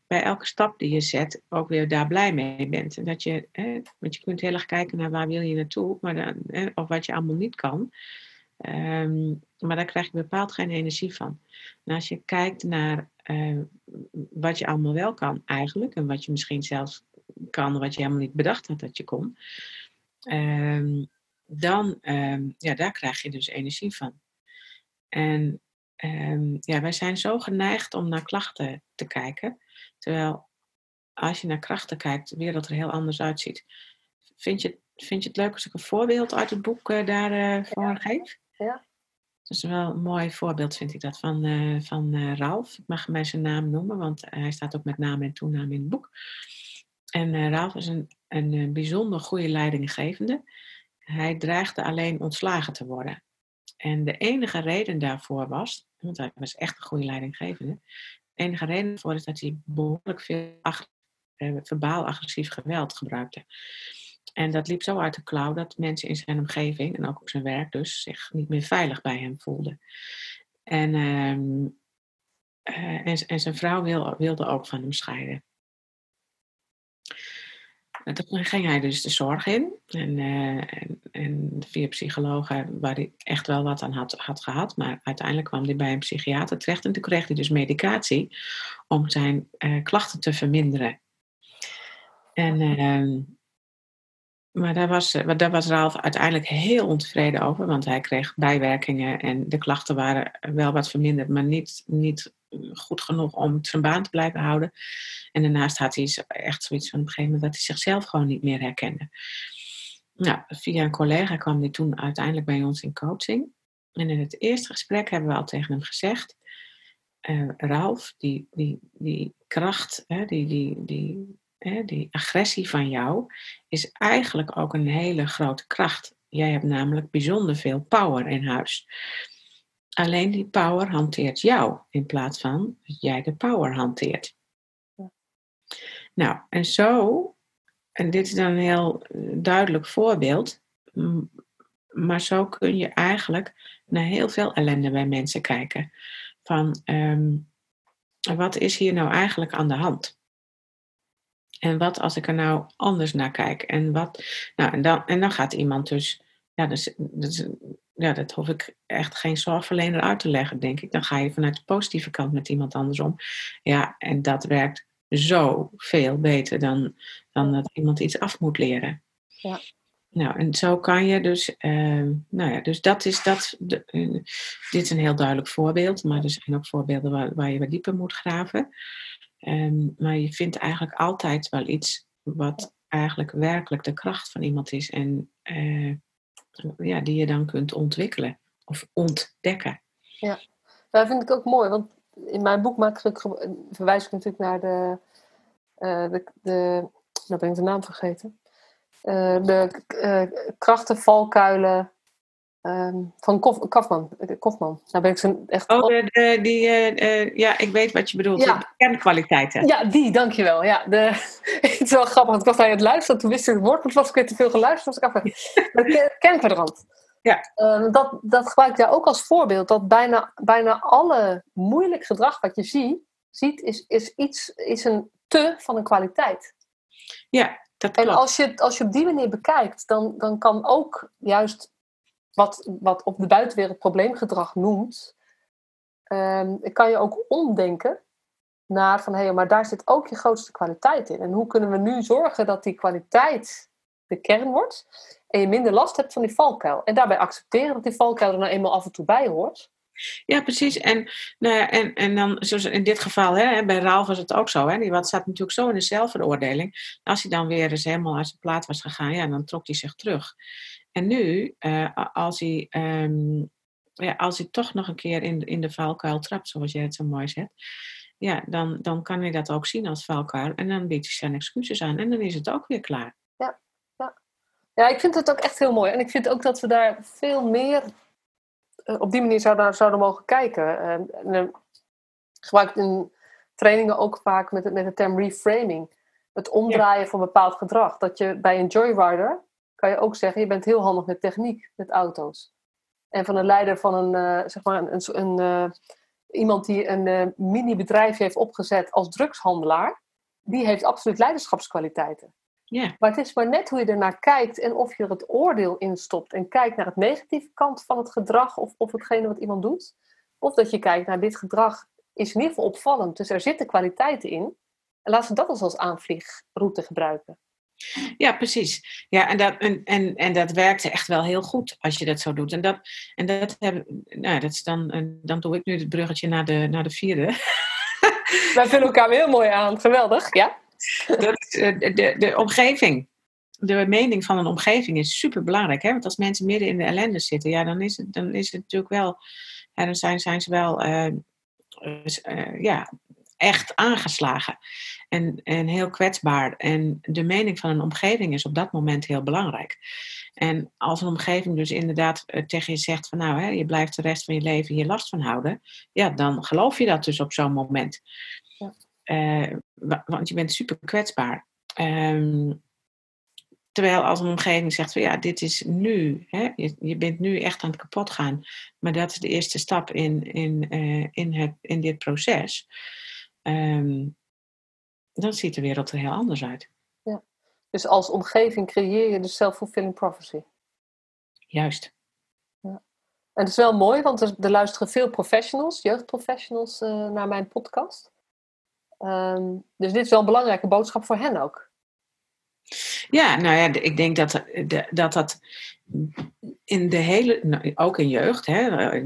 bij elke stap die je zet ook weer daar blij mee bent. En dat je, hè, want je kunt heel erg kijken naar waar wil je naartoe, maar dan, hè, of wat je allemaal niet kan. Um, maar daar krijg je bepaald geen energie van. En als je kijkt naar uh, wat je allemaal wel kan eigenlijk, en wat je misschien zelfs kan, wat je helemaal niet bedacht had dat je kon, um, dan, um, ja, daar krijg je dus energie van. En ja, wij zijn zo geneigd om naar klachten te kijken. Terwijl als je naar krachten kijkt, de wereld er heel anders uitziet. Vind je, vind je het leuk als ik een voorbeeld uit het boek uh, daarvoor uh, geef? Ja. Dat is wel een mooi voorbeeld, vind ik dat, van, uh, van Ralf. Ik mag hem zijn naam noemen, want hij staat ook met naam en toenaam in het boek. En Ralf is een, een bijzonder goede leidinggevende. hij dreigde alleen ontslagen te worden. En de enige reden daarvoor was, want hij was echt een goede leidinggevende, de enige reden daarvoor is dat hij behoorlijk veel eh, verbaal agressief geweld gebruikte. En dat liep zo uit de klauw dat mensen in zijn omgeving en ook op zijn werk dus zich niet meer veilig bij hem voelden. En, ehm, eh, en, zijn vrouw wil, wilde ook van hem scheiden. En toen ging hij dus de zorg in. En, uh, en, en, via psychologen waar hij echt wel wat aan had, had gehad. Maar uiteindelijk kwam hij bij een psychiater terecht. En toen kreeg hij dus medicatie om zijn uh, klachten te verminderen. En, uh, maar daar was, daar was Ralf uiteindelijk heel ontevreden over. Want hij kreeg bijwerkingen en de klachten waren wel wat verminderd. Maar niet, niet goed genoeg om zijn baan te blijven houden. En daarnaast had hij echt zoiets van op een gegeven moment dat hij zichzelf gewoon niet meer herkende. Nou, via een collega kwam hij toen uiteindelijk bij ons in coaching. En in het eerste gesprek hebben we al tegen hem gezegd: uh, Ralf, die, die, die kracht, hè, die, die, die, hè, die agressie van jou, is eigenlijk ook een hele grote kracht. Jij hebt namelijk bijzonder veel power in huis. Alleen die power hanteert jou in plaats van dat jij de power hanteert. Nou, en zo, en dit is dan een heel eh, duidelijk voorbeeld, maar zo kun je eigenlijk naar heel veel ellende bij mensen kijken. Van ehm, wat is hier nou eigenlijk aan de hand? En wat als ik er nou anders naar kijk? En, wat, nou, en, dan, en dan gaat iemand dus, ja, dus, dus, ja, dat hoef ik echt geen zorgverlener uit te leggen, denk ik. Dan ga je vanuit de positieve kant met iemand anders om. Ja, en dat werkt zo veel beter dan, dan dat iemand iets af moet leren. Ja. Nou, en zo kan je dus, uh, nou ja, dus dat is dat. De, uh, dit is een heel duidelijk voorbeeld, maar er zijn ook voorbeelden waar, waar je wat dieper moet graven. Um, maar je vindt eigenlijk altijd wel iets wat eigenlijk werkelijk de kracht van iemand is en uh, ja, die je dan kunt ontwikkelen of ontdekken. Ja, dat vind ik ook mooi, want in mijn boek maak ik, verwijs ik natuurlijk naar de, uh, de, de nou ben ik de naam vergeten, uh, de uh, krachten, valkuilen um, van Kof, Kofman. Kofman. Nou ben ik zo echt... Oh, de, de, die, ja, ik weet wat je bedoelt. Ja. De kernkwaliteiten. Ja, die, dankjewel. Ja, de, (laughs) het is wel grappig, want ik was naar het luisteren, toen wist ik het woord, toen was ik weer te veel geluisterd, was ik af. (laughs) De kernkwadrant. Ja. Uh, dat, dat gebruik ik daar ook als voorbeeld. Dat bijna, bijna alle moeilijk gedrag wat je ziet, ziet is, is, iets, is een te van een kwaliteit. Ja, dat klopt. En als je, als je op die manier bekijkt, dan, dan kan ook juist wat, wat op de buitenwereld probleemgedrag noemt, um, kan je ook omdenken naar van hé, hey, maar daar zit ook je grootste kwaliteit in. En hoe kunnen we nu zorgen dat die kwaliteit de kern wordt en je minder last hebt van die valkuil. En daarbij accepteren dat die valkuil er nou eenmaal af en toe bij hoort. Ja, precies. En, nou ja, en, en dan, zoals in dit geval, hè, bij Ralf was het ook zo. Hè, die staat natuurlijk zo in de zelfveroordeling. Als hij dan weer eens helemaal uit zijn plaat was gegaan, ja, dan trok hij zich terug. En nu, uh, als, hij, um, ja, als hij toch nog een keer in, in de valkuil trapt, zoals jij het zo mooi zegt, ja, dan, dan kan hij dat ook zien als valkuil. En dan biedt hij zijn excuses aan en dan is het ook weer klaar. Ja, ja. ja ik vind het ook echt heel mooi. En ik vind ook dat we daar veel meer eh, op die manier zouden, zouden mogen kijken. En, en, gebruik in trainingen ook vaak met, met de term reframing. Het omdraaien van bepaald gedrag. Dat je bij een joyrider kan je ook zeggen, je bent heel handig met techniek, met auto's. En van een leider van een, uh, zeg maar een, een, een uh, iemand die een uh, mini bedrijf heeft opgezet als drugshandelaar, die heeft absoluut leiderschapskwaliteiten. Yeah. Maar het is maar net hoe je ernaar kijkt en of je er het oordeel in stopt en kijkt naar het negatieve kant van het gedrag of, of hetgene wat iemand doet. Of dat je kijkt naar dit gedrag is in ieder geval opvallend, dus er zitten kwaliteiten in. En laat ze dat als, als aanvliegroute gebruiken. Ja, precies. Ja, en dat, en, en, en dat werkte echt wel heel goed als je dat zo doet. En dat, en dat, heb, nou, dat is dan, dan doe ik nu het bruggetje naar de, naar de vierde. (laughs) Wij vullen elkaar heel mooi aan. Geweldig, ja. Dat is, eh, de, de omgeving. De mening van een omgeving is super belangrijk. Hè? Want als mensen midden in de ellende zitten, ja, dan is het, dan is het natuurlijk wel. Ja, dan zijn, zijn ze wel uh, uh, ja, echt aangeslagen. En, en heel kwetsbaar. En de mening van een omgeving is op dat moment heel belangrijk. En als een omgeving dus inderdaad eh, tegen je zegt van nou, hè, je blijft de rest van je leven hier last van houden, ja, dan geloof je dat dus op zo'n moment. Ja. Uh, want je bent super kwetsbaar. Um, terwijl als een omgeving zegt van ja, dit is nu, hè, je, je, bent nu echt aan het kapot gaan, maar dat is de eerste stap in, in, uh, in, het, in dit proces. Um, dan ziet de wereld er heel anders uit. Ja. Dus als omgeving creëer je de self-fulfilling prophecy. Juist. Ja. En het is wel mooi, want er, luisteren veel professionals, jeugdprofessionals, uh, naar mijn podcast. Um, dus dit is wel een belangrijke boodschap voor hen ook. Ja, nou ja, ik denk dat dat, dat in de hele, nou, ook in jeugd, hè,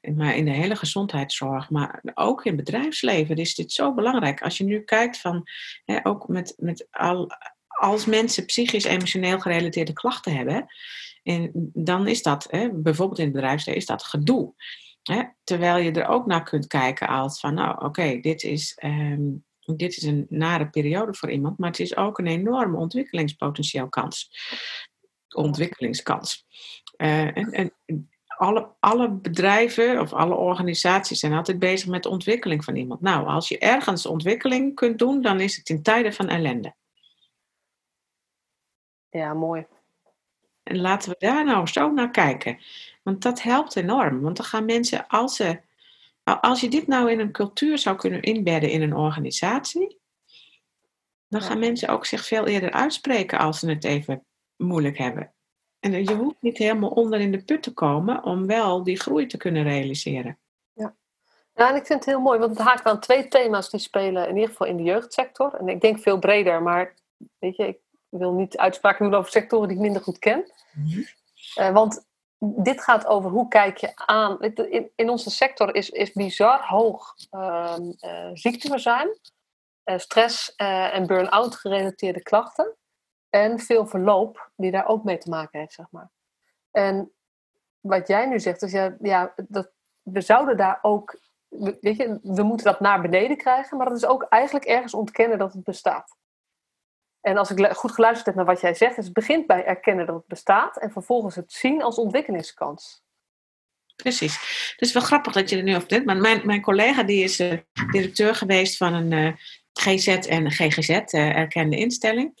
maar in de hele gezondheidszorg, maar ook in bedrijfsleven is dit zo belangrijk. Als je nu kijkt van, hè, ook met, met al, als mensen psychisch, emotioneel gerelateerde klachten hebben, en dan is dat, hè, bijvoorbeeld in het bedrijfsleven, is dat gedoe. Hè? Terwijl je er ook naar kunt kijken als van, nou oké, dit is... Ehm, dit is een nare periode voor iemand, maar het is ook een enorme ontwikkelingspotentieel kans. Ontwikkelingskans. Uh, en, en alle, alle bedrijven of alle organisaties zijn altijd bezig met de ontwikkeling van iemand. Nou, als je ergens ontwikkeling kunt doen, dan is het in tijden van ellende. Ja, mooi. En laten we daar nou zo naar kijken. Want dat helpt enorm. Want dan gaan mensen, als ze als je dit nou in een cultuur zou kunnen inbedden in een organisatie, dan gaan mensen ook zich veel eerder uitspreken als ze het even moeilijk hebben. En je hoeft niet helemaal onder in de put te komen om wel die groei te kunnen realiseren. Ja. ja, en ik vind het heel mooi, want het haakt aan twee thema's die spelen, in ieder geval in de jeugdsector. En ik denk veel breder, maar weet je, ik wil niet uitspraken doen over sectoren die ik minder goed ken. Mm want dit gaat over hoe kijk je aan. In, in onze sector is, is bizar hoog uh, uh, ziekteverzuim, uh, stress eh, en burn-out gerelateerde klachten. En veel verloop die daar ook mee te maken heeft, zeg maar. En wat jij nu zegt, is ja, ja dat, we zouden daar ook, weet je, we moeten dat naar beneden krijgen, maar dat is ook eigenlijk ergens ontkennen dat het bestaat. En als ik goed geluisterd heb naar wat jij zegt, is het begint bij erkennen dat het bestaat en vervolgens het zien als ontwikkelingskans. Precies. Het is wel grappig dat je er nu over denkt, maar mijn, mijn collega die is uh, directeur geweest van een eh, GZ en GGZ, uh, erkende instelling.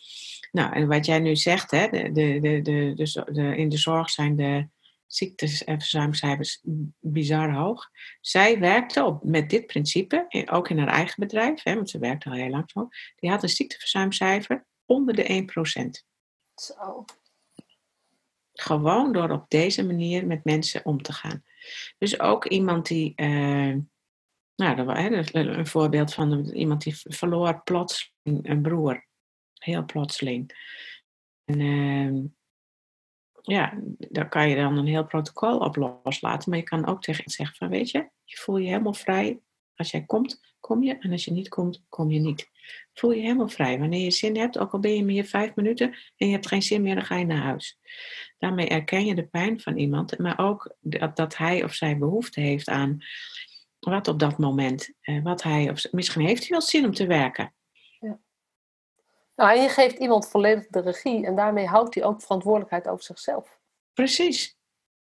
Nou, en wat jij nu zegt, hè, de, de, de, de, in de zorg zijn de ziektes- en verzuimcijfers bizar hoog. Zij werkte op, met dit principe, ook in haar eigen bedrijf, hè, want ze werkte al heel lang zo. Die had een ziekteverzuimcijfer onder de 1%. Zo. Gewoon door op deze manier met mensen om te gaan. Dus ook iemand die, uh, nou, een voorbeeld van iemand die verloor plotseling een broer. Heel plotseling. En uh, ja, daar kan je dan een heel protocol op loslaten. Maar je kan ook tegen zeggen van, weet je, je voel je helemaal vrij. Als jij komt, kom je. En als je niet komt, kom je niet. Voel je helemaal vrij. Wanneer je zin hebt, ook al ben je meer vijf minuten en je hebt geen zin meer, dan ga je naar huis. Daarmee erken je de pijn van iemand, maar ook dat, dat hij of zij behoefte heeft aan wat op dat moment, eh, wat hij of misschien heeft hij wel zin om te werken. Nou, en je geeft iemand volledig de regie en daarmee houdt hij ook verantwoordelijkheid over zichzelf. Precies.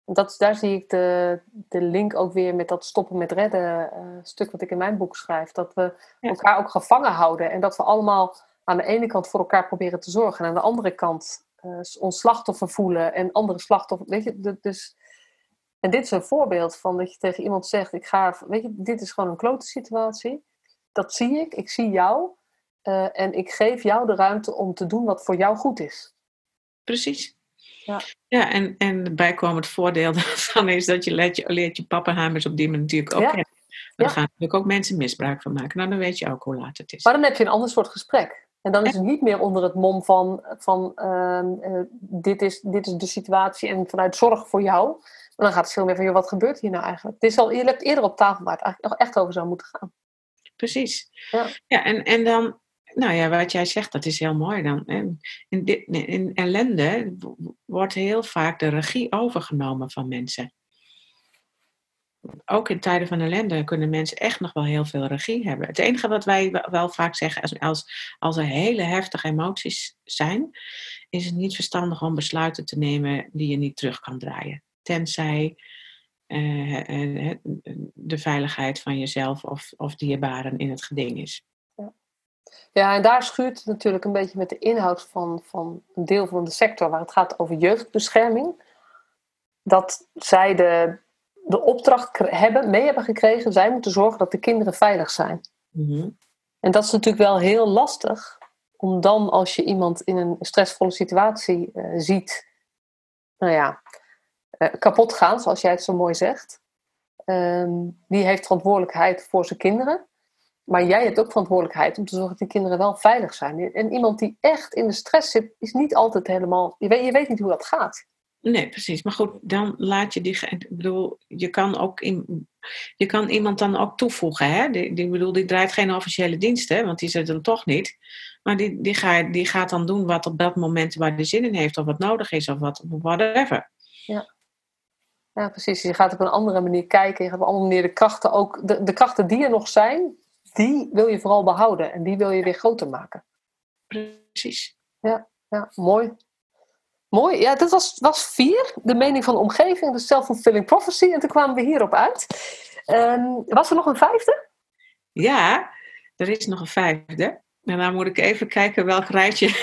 Dat, daar zie ik de, de link ook weer met dat stoppen met redden uh, stuk wat ik in mijn boek schrijf. Dat we elkaar ook gevangen houden en dat we allemaal aan de ene kant voor elkaar proberen te zorgen en aan de andere kant uh, ons slachtoffer voelen en andere slachtoffers. Weet je, dus. En dit is een voorbeeld van dat je tegen iemand zegt: Ik ga, weet je, dit is gewoon een klote situatie. Dat zie ik, ik zie jou. Uh, en ik geef jou de ruimte om te doen wat voor jou goed is. Precies. Ja, ja en, en bijkomend voordeel (laughs) daarvan is dat je leert je, leert je op die manier natuurlijk ook ja. kennen. Maar ja. gaan natuurlijk ook mensen misbruik van maken. Nou, dan weet je ook hoe laat het is. Maar dan heb je een ander soort gesprek. En dan is het niet meer onder het mom van, van uh, uh, dit, is, dit is de situatie en vanuit zorg voor jou. Maar dan gaat het veel meer van, joh, wat gebeurt hier nou eigenlijk? Het is al, je hebt eerder op tafel waar het eigenlijk nog echt over zou moeten gaan. Precies. Ja, ja en, en dan nou ja, wat jij zegt, dat is heel mooi dan. In, in ellende wordt heel vaak de regie overgenomen van mensen. ook in tijden van ellende kunnen mensen echt nog wel heel veel regie hebben. Het enige wat wij wel vaak zeggen, als, als, als er hele heftige emoties zijn, is het niet verstandig om besluiten te nemen die je niet terug kan draaien. Tenzij uh, de veiligheid van jezelf of, of dierbaren in het geding is. Ja. en daar schuurt het natuurlijk een beetje met de inhoud van, van een deel van de sector waar het gaat over jeugdbescherming. Dat zij de, de opdracht hebben, mee hebben gekregen, zij moeten zorgen dat de kinderen veilig zijn. Mhm. En dat is natuurlijk wel heel lastig, om dan als je iemand in een stressvolle situatie uh, ziet, nou ja, uh, kapot gaan, zoals jij het zo mooi zegt. Um, die heeft verantwoordelijkheid voor zijn kinderen. Maar jij hebt ook verantwoordelijkheid om te zorgen dat die kinderen wel veilig zijn. En iemand die echt in de stress zit, is niet altijd helemaal. Je weet, je weet niet hoe dat gaat. Nee, precies. Maar goed, dan laat je die. Ik bedoel, je kan ook in, je kan iemand dan ook toevoegen. Hè? Die, die, bedoel, die draait geen officiële diensten, want die zit dan toch niet. Maar die, die, gaat, die gaat dan doen wat op dat moment waar hij zin in heeft, of wat nodig is, of wat, whatever. Ja. Ja, precies. Je gaat op een andere manier kijken. Je gaat op een andere manier de krachten ook. De, de krachten die er nog zijn, die wil je vooral behouden. En die wil je weer groter maken. Precies. Ja, ja mooi. Mooi. Ja, dat was, was vier. De mening van de omgeving, de self-fulfilling prophecy. En toen kwamen we hierop uit. Um, was er nog een vijfde? Ja, er is nog een vijfde. En dan moet ik even kijken welk rijtje (laughs)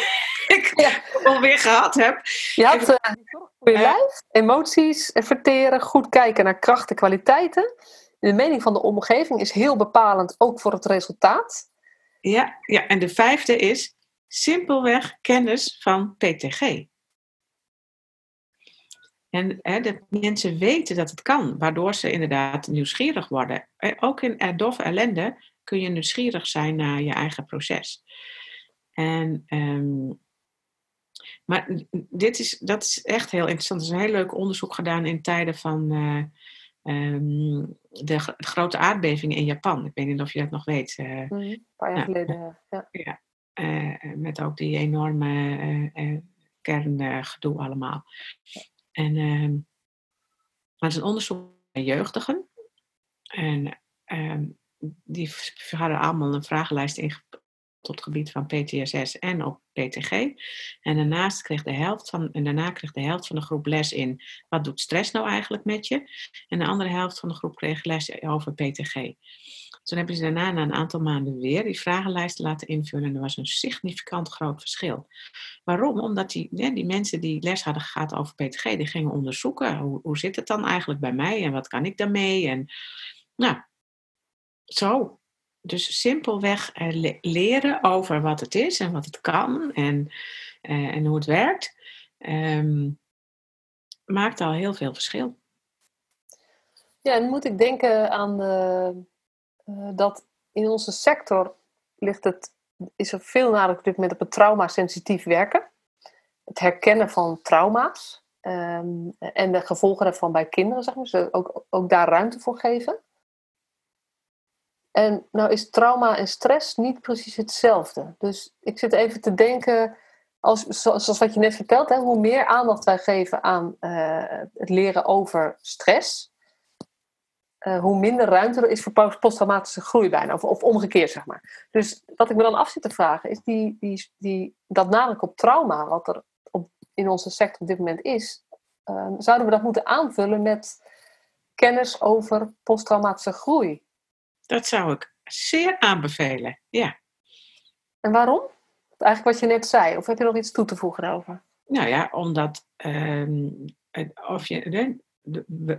ik ja. alweer gehad heb. Je had uh, voor je lijf, emoties verteren, goed kijken naar krachten, kwaliteiten. De mening van de omgeving is heel bepalend, ook voor het resultaat. Ja, ja en de vijfde is simpelweg kennis van PTG. En hè, dat mensen weten dat het kan, waardoor ze inderdaad nieuwsgierig worden. Ook in doffe ellende kun je nieuwsgierig zijn naar je eigen proces. En, um, maar dit is, dat is echt heel interessant. Er is een heel leuk onderzoek gedaan in tijden van uh, um, de, grote aardbeving in Japan. Ik weet niet of je dat nog weet. Uh, mm, een paar jaar geleden, ja. ja uh, met ook die enorme kerngedoe allemaal. En, maar het is een onderzoek naar jeugdigen. En uh, die hadden allemaal een vragenlijst ingevuld tot het gebied van PTSS en op PTG. En daarnaast kreeg de helft van, en daarna kreeg de helft van de groep les in wat doet stress nou eigenlijk met je. En de andere helft van de groep kreeg les over PTG. Toen hebben ze daarna na een aantal maanden weer die vragenlijst laten invullen. En er was een significant groot verschil. Waarom? Omdat die, die mensen die les hadden gehad over PTG, die gingen onderzoeken. Hoe, hoe zit het dan eigenlijk bij mij? En wat kan ik daarmee? En nou, zo. Dus simpelweg eh, leren over wat het is en wat het kan en, eh, en hoe het werkt, um, maakt al heel veel verschil. Ja, en moet ik denken aan de, uh, dat in onze sector ligt het, is er veel nadruk op dit op het trauma-sensitief werken. Het herkennen van trauma's um, en de gevolgen daarvan bij kinderen, zeg maar. Dus ook, ook daar ruimte voor geven. En nou is trauma en stress niet precies hetzelfde. Dus ik zit even te denken, als, zoals wat je net vertelt, hoe meer aandacht wij geven aan uh, het leren over stress, uh, hoe minder ruimte er is voor posttraumatische groei bijna, of, of, omgekeerd zeg maar. Dus wat ik me dan af zit te vragen, is die, die, die, dat nadruk op trauma, wat er op, in onze sector op dit moment is, uh, zouden we dat moeten aanvullen met kennis over posttraumatische groei? Dat zou ik zeer aanbevelen, ja. En waarom? Eigenlijk wat je net zei, of heb je nog iets toe te voegen daarover? Nou ja, omdat uh, of je,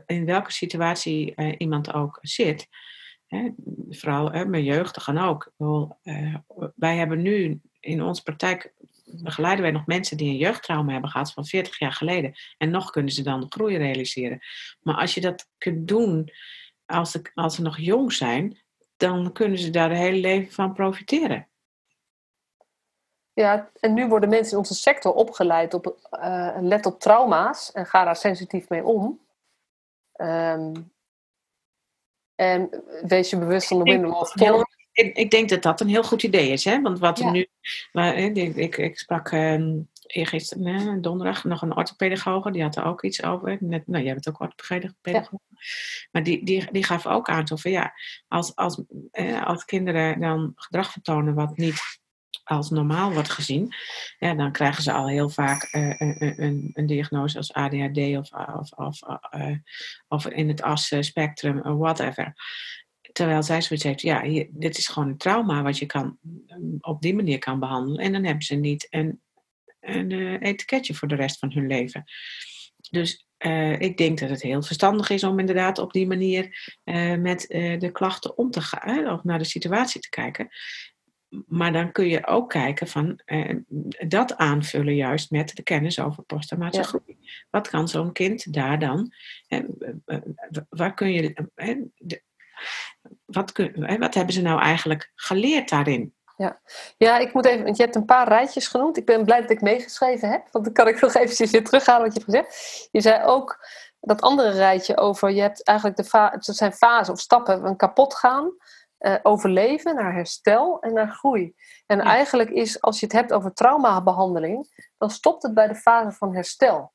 in welke situatie uh, iemand ook zit, hè, vooral hè, met jeugdigen ook. Uh, wij hebben nu in onze praktijk begeleiden wij nog mensen die een jeugdtrauma hebben gehad van 40 jaar geleden. En nog kunnen ze dan groei realiseren. Maar als je dat kunt doen als ze, als ze nog jong zijn, dan kunnen ze daar het hele leven van profiteren. Ja, en nu worden mensen in onze sector opgeleid op uh, let op trauma's en ga daar sensitief mee om. Um, en wees je bewust van de window of tolerance. Ik, ik, denk dat dat een heel goed idee is, hè? Want wat ja. nu. Maar, ik, ik, sprak um, eergisteren, donderdag, nog een orthopedagoge. Die had er ook iets over. Net, nou, jij bent ook orthopedagoge. Maar die, die, die gaf ook aan van ja, als, als, eh, als kinderen dan gedrag vertonen wat niet als normaal wordt gezien, ja, dan krijgen ze al heel vaak uh, een, een, een, diagnose als ADHD of, of, of, uh, of in het as-spectrum, whatever. Terwijl zij zoiets heeft, ja, hier, dit is gewoon een trauma wat je kan, op die manier kan behandelen. En dan hebben ze niet een, een uh, etiketje voor de rest van hun leven. Dus uh, ik denk dat het heel verstandig is om inderdaad op die manier uh, met de klachten om te gaan, of naar de situatie te kijken. Maar dan kun je ook kijken van dat aanvullen juist met de kennis over posttraumatische ja. groei. Wat kan zo'n kind daar dan, waar kun je, wat, kun, wat hebben ze nou eigenlijk geleerd daarin? Ja. ja, ik moet even, want je hebt een paar rijtjes genoemd. Ik ben blij dat ik meegeschreven heb, want dan kan ik (laughs) nog eventjes weer terughalen wat je hebt gezegd. Je zei ook dat andere rijtje over, je hebt eigenlijk de fa het zijn fasen of stappen van kapot gaan, uh, overleven, naar herstel en naar groei. En eigenlijk is, als je het hebt over traumabehandeling, dan stopt het bij de fase van herstel.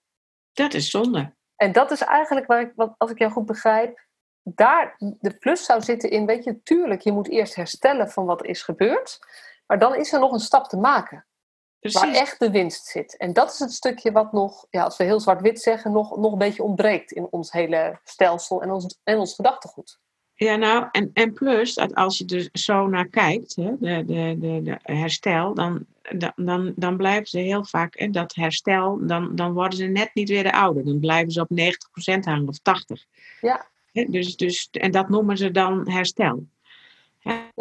Dat is zonde. En dat is eigenlijk waar ik, als ik jou goed begrijp, daar de plus zou zitten in, weet je, tuurlijk, je moet eerst herstellen van wat er is gebeurd, maar dan is er nog een stap te maken. Precies. Waar echt de winst zit. En dat is het stukje wat nog, ja, als we heel zwart-wit zeggen, nog, nog een beetje ontbreekt in ons hele stelsel en ons, en ons gedachtegoed. Ja, nou, en, en plus, dat als je er zo naar kijkt, hè, de, de, de, de herstel, dan, dan, dan blijven ze heel vaak, hè, dat herstel, dan, dan worden ze net niet weer de oude. Dan blijven ze op 90% hangen of 80%. Ja. Dus, dus, en dat noemen ze dan herstel. Ja.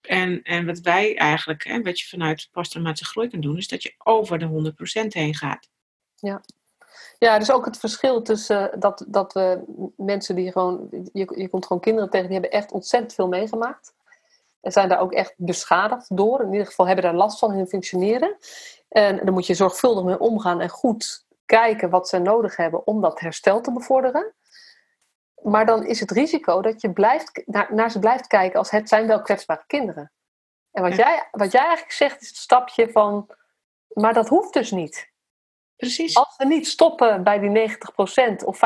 En, en wat wij eigenlijk, hè, wat je vanuit posttraumatische groei kan doen, is dat je over de 100% heen gaat. Ja. Ja, dus ook het verschil tussen uh, dat, dat we mensen die gewoon, je, je komt gewoon kinderen tegen, die hebben echt ontzettend veel meegemaakt. En zijn daar ook echt beschadigd door. In ieder geval hebben daar last van hun functioneren. En daar moet je zorgvuldig mee omgaan en goed kijken wat ze nodig hebben om dat herstel te bevorderen maar dan is het risico dat je blijft, naar, naar, ze blijft kijken als het zijn wel kwetsbare kinderen. En wat, jij, wat jij eigenlijk zegt is het stapje van, maar dat hoeft dus niet. Precies. Als we niet stoppen bij die 90% of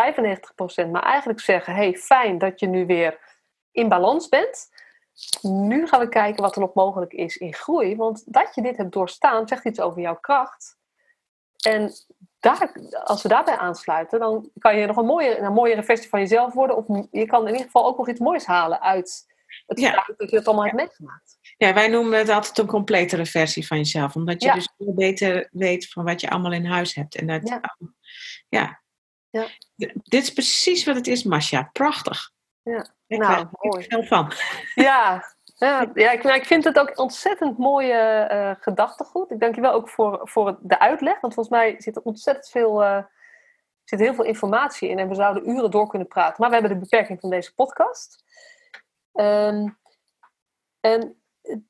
95%, maar eigenlijk zeggen, hey, fijn dat je nu weer in balans bent. Nu gaan we kijken wat er nog mogelijk is in groei. Want dat je dit hebt doorstaan, zegt iets over jouw kracht. En daar, als we daarbij aansluiten, dan kan je nog een, mooie, een mooiere versie van jezelf worden. Of je kan in ieder geval ook nog iets moois halen uit het ja. feit dat je het allemaal hebt meegemaakt. Ja, wij noemen het altijd een completere versie van jezelf. Omdat je dus veel beter weet van wat je allemaal in huis hebt. En dat, ja. ja. ja. Dit is precies wat het is, Masha. Prachtig. Ja, ik nou, mooi. veel van. Ja, (laughs) ja, ja ik, ik, vind het ook ontzettend mooie uh, gedachtegoed. Ik dank je wel ook voor, voor de uitleg. Want volgens mij zit er ontzettend veel, uh, zit heel veel informatie in. En we zouden uren door kunnen praten. Maar we hebben de beperking van deze podcast. Um, en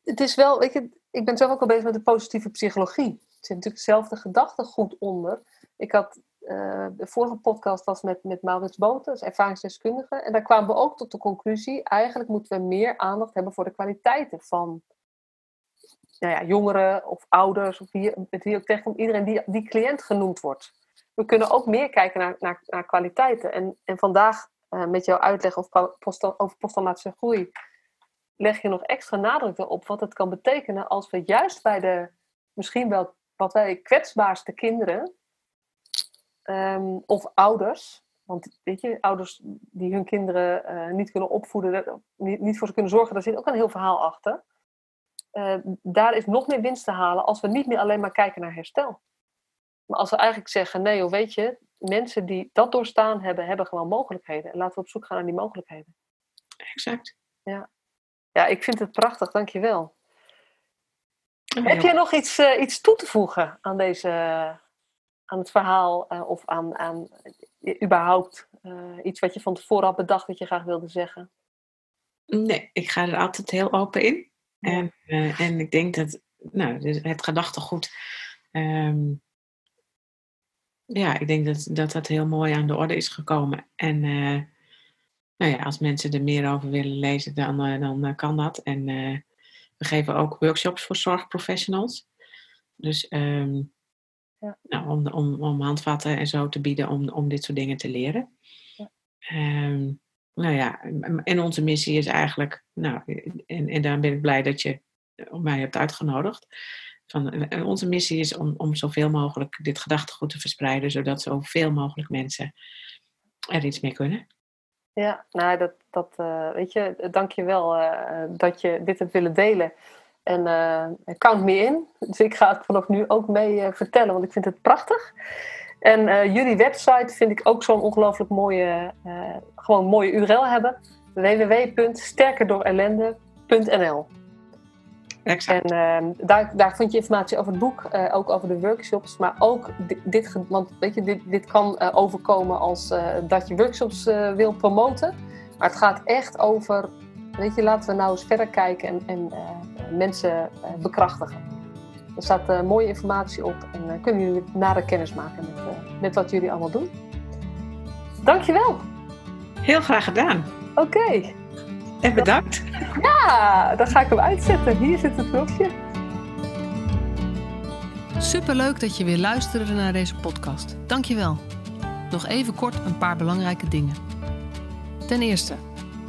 het is wel, je, ik ben zelf ook al bezig met de positieve psychologie. Er zit natuurlijk hetzelfde gedachtegoed onder. Ik had uh, de vorige podcast was met, met Maurits Boten, ervaringsdeskundige. En daar kwamen we ook tot de conclusie, eigenlijk moeten we meer aandacht hebben voor de kwaliteiten van nou ja, jongeren of ouders, of wie, met wie ook tegenkomt, iedereen die, die cliënt genoemd wordt. We kunnen ook meer kijken naar, naar, naar kwaliteiten. En, en vandaag uh, met jouw uitleg over, over groei, leg je nog extra nadruk erop wat het kan betekenen als we juist bij de misschien wel wat wij kwetsbaarste kinderen Ehm, of ouders. Want weet je, ouders die hun kinderen uh, niet kunnen opvoeden, niet, niet, voor ze kunnen zorgen, daar zit ook een heel verhaal achter. Uh, daar is nog meer winst te halen als we niet meer alleen maar kijken naar herstel. Maar als we eigenlijk zeggen, nee joh, weet je, mensen die dat doorstaan hebben, hebben gewoon mogelijkheden. En laten we op zoek gaan naar die mogelijkheden. Exact. Ja, ja ik vind het prachtig, dankjewel. Ja. Heb je nog iets, uh, iets toe te voegen aan deze aan het verhaal uh, of aan, aan überhaupt uh, iets wat je van tevoren had bedacht dat je graag wilde zeggen? Nee, ik ga er altijd heel open in. Ja. En, uh, en ik denk dat nou, het gedachtegoed. Um, ja, ik denk dat, dat dat heel mooi aan de orde is gekomen. En nou ja, als mensen er meer over willen lezen, dan, dan kan dat. En we geven ook workshops voor zorgprofessionals. Dus um, Ja. Nou, om, om, om handvatten en zo te bieden om, om dit soort dingen te leren. Ja. Ehm, nou ja, en onze missie is eigenlijk, nou, en, en daar ben ik blij dat je mij hebt uitgenodigd. Van, onze missie is om, om zoveel mogelijk dit gedachtegoed te verspreiden, zodat zoveel mogelijk mensen er iets mee kunnen. Ja, nou, dat, dat uh, weet je, dank je wel uh, dat je dit hebt willen delen. En uh, count me in. Dus ik ga het vanaf nu ook mee vertellen, want ik vind het prachtig. En jullie website vind ik ook zo'n ongelooflijk mooie, gewoon mooie URL hebben. www.sterkerdoorellende.nl Exact. En uh, daar, daar vind je informatie over het boek, ook over de workshops, maar ook dit, dit want weet je, dit, dit kan overkomen als dat je workshops wil promoten. Maar het gaat echt over, weet je, laten we nou eens verder kijken en, en mensen bekrachtigen. Er staat mooie informatie op en kunnen jullie nader kennis maken met, met wat jullie allemaal doen. Dankjewel. Heel graag gedaan. Oké. Okay. En bedankt. Ja, dan ga ik hem uitzetten. Hier zit het knopje. Superleuk dat je weer luisterde naar deze podcast. Dankjewel. Nog even kort een paar belangrijke dingen. Ten eerste,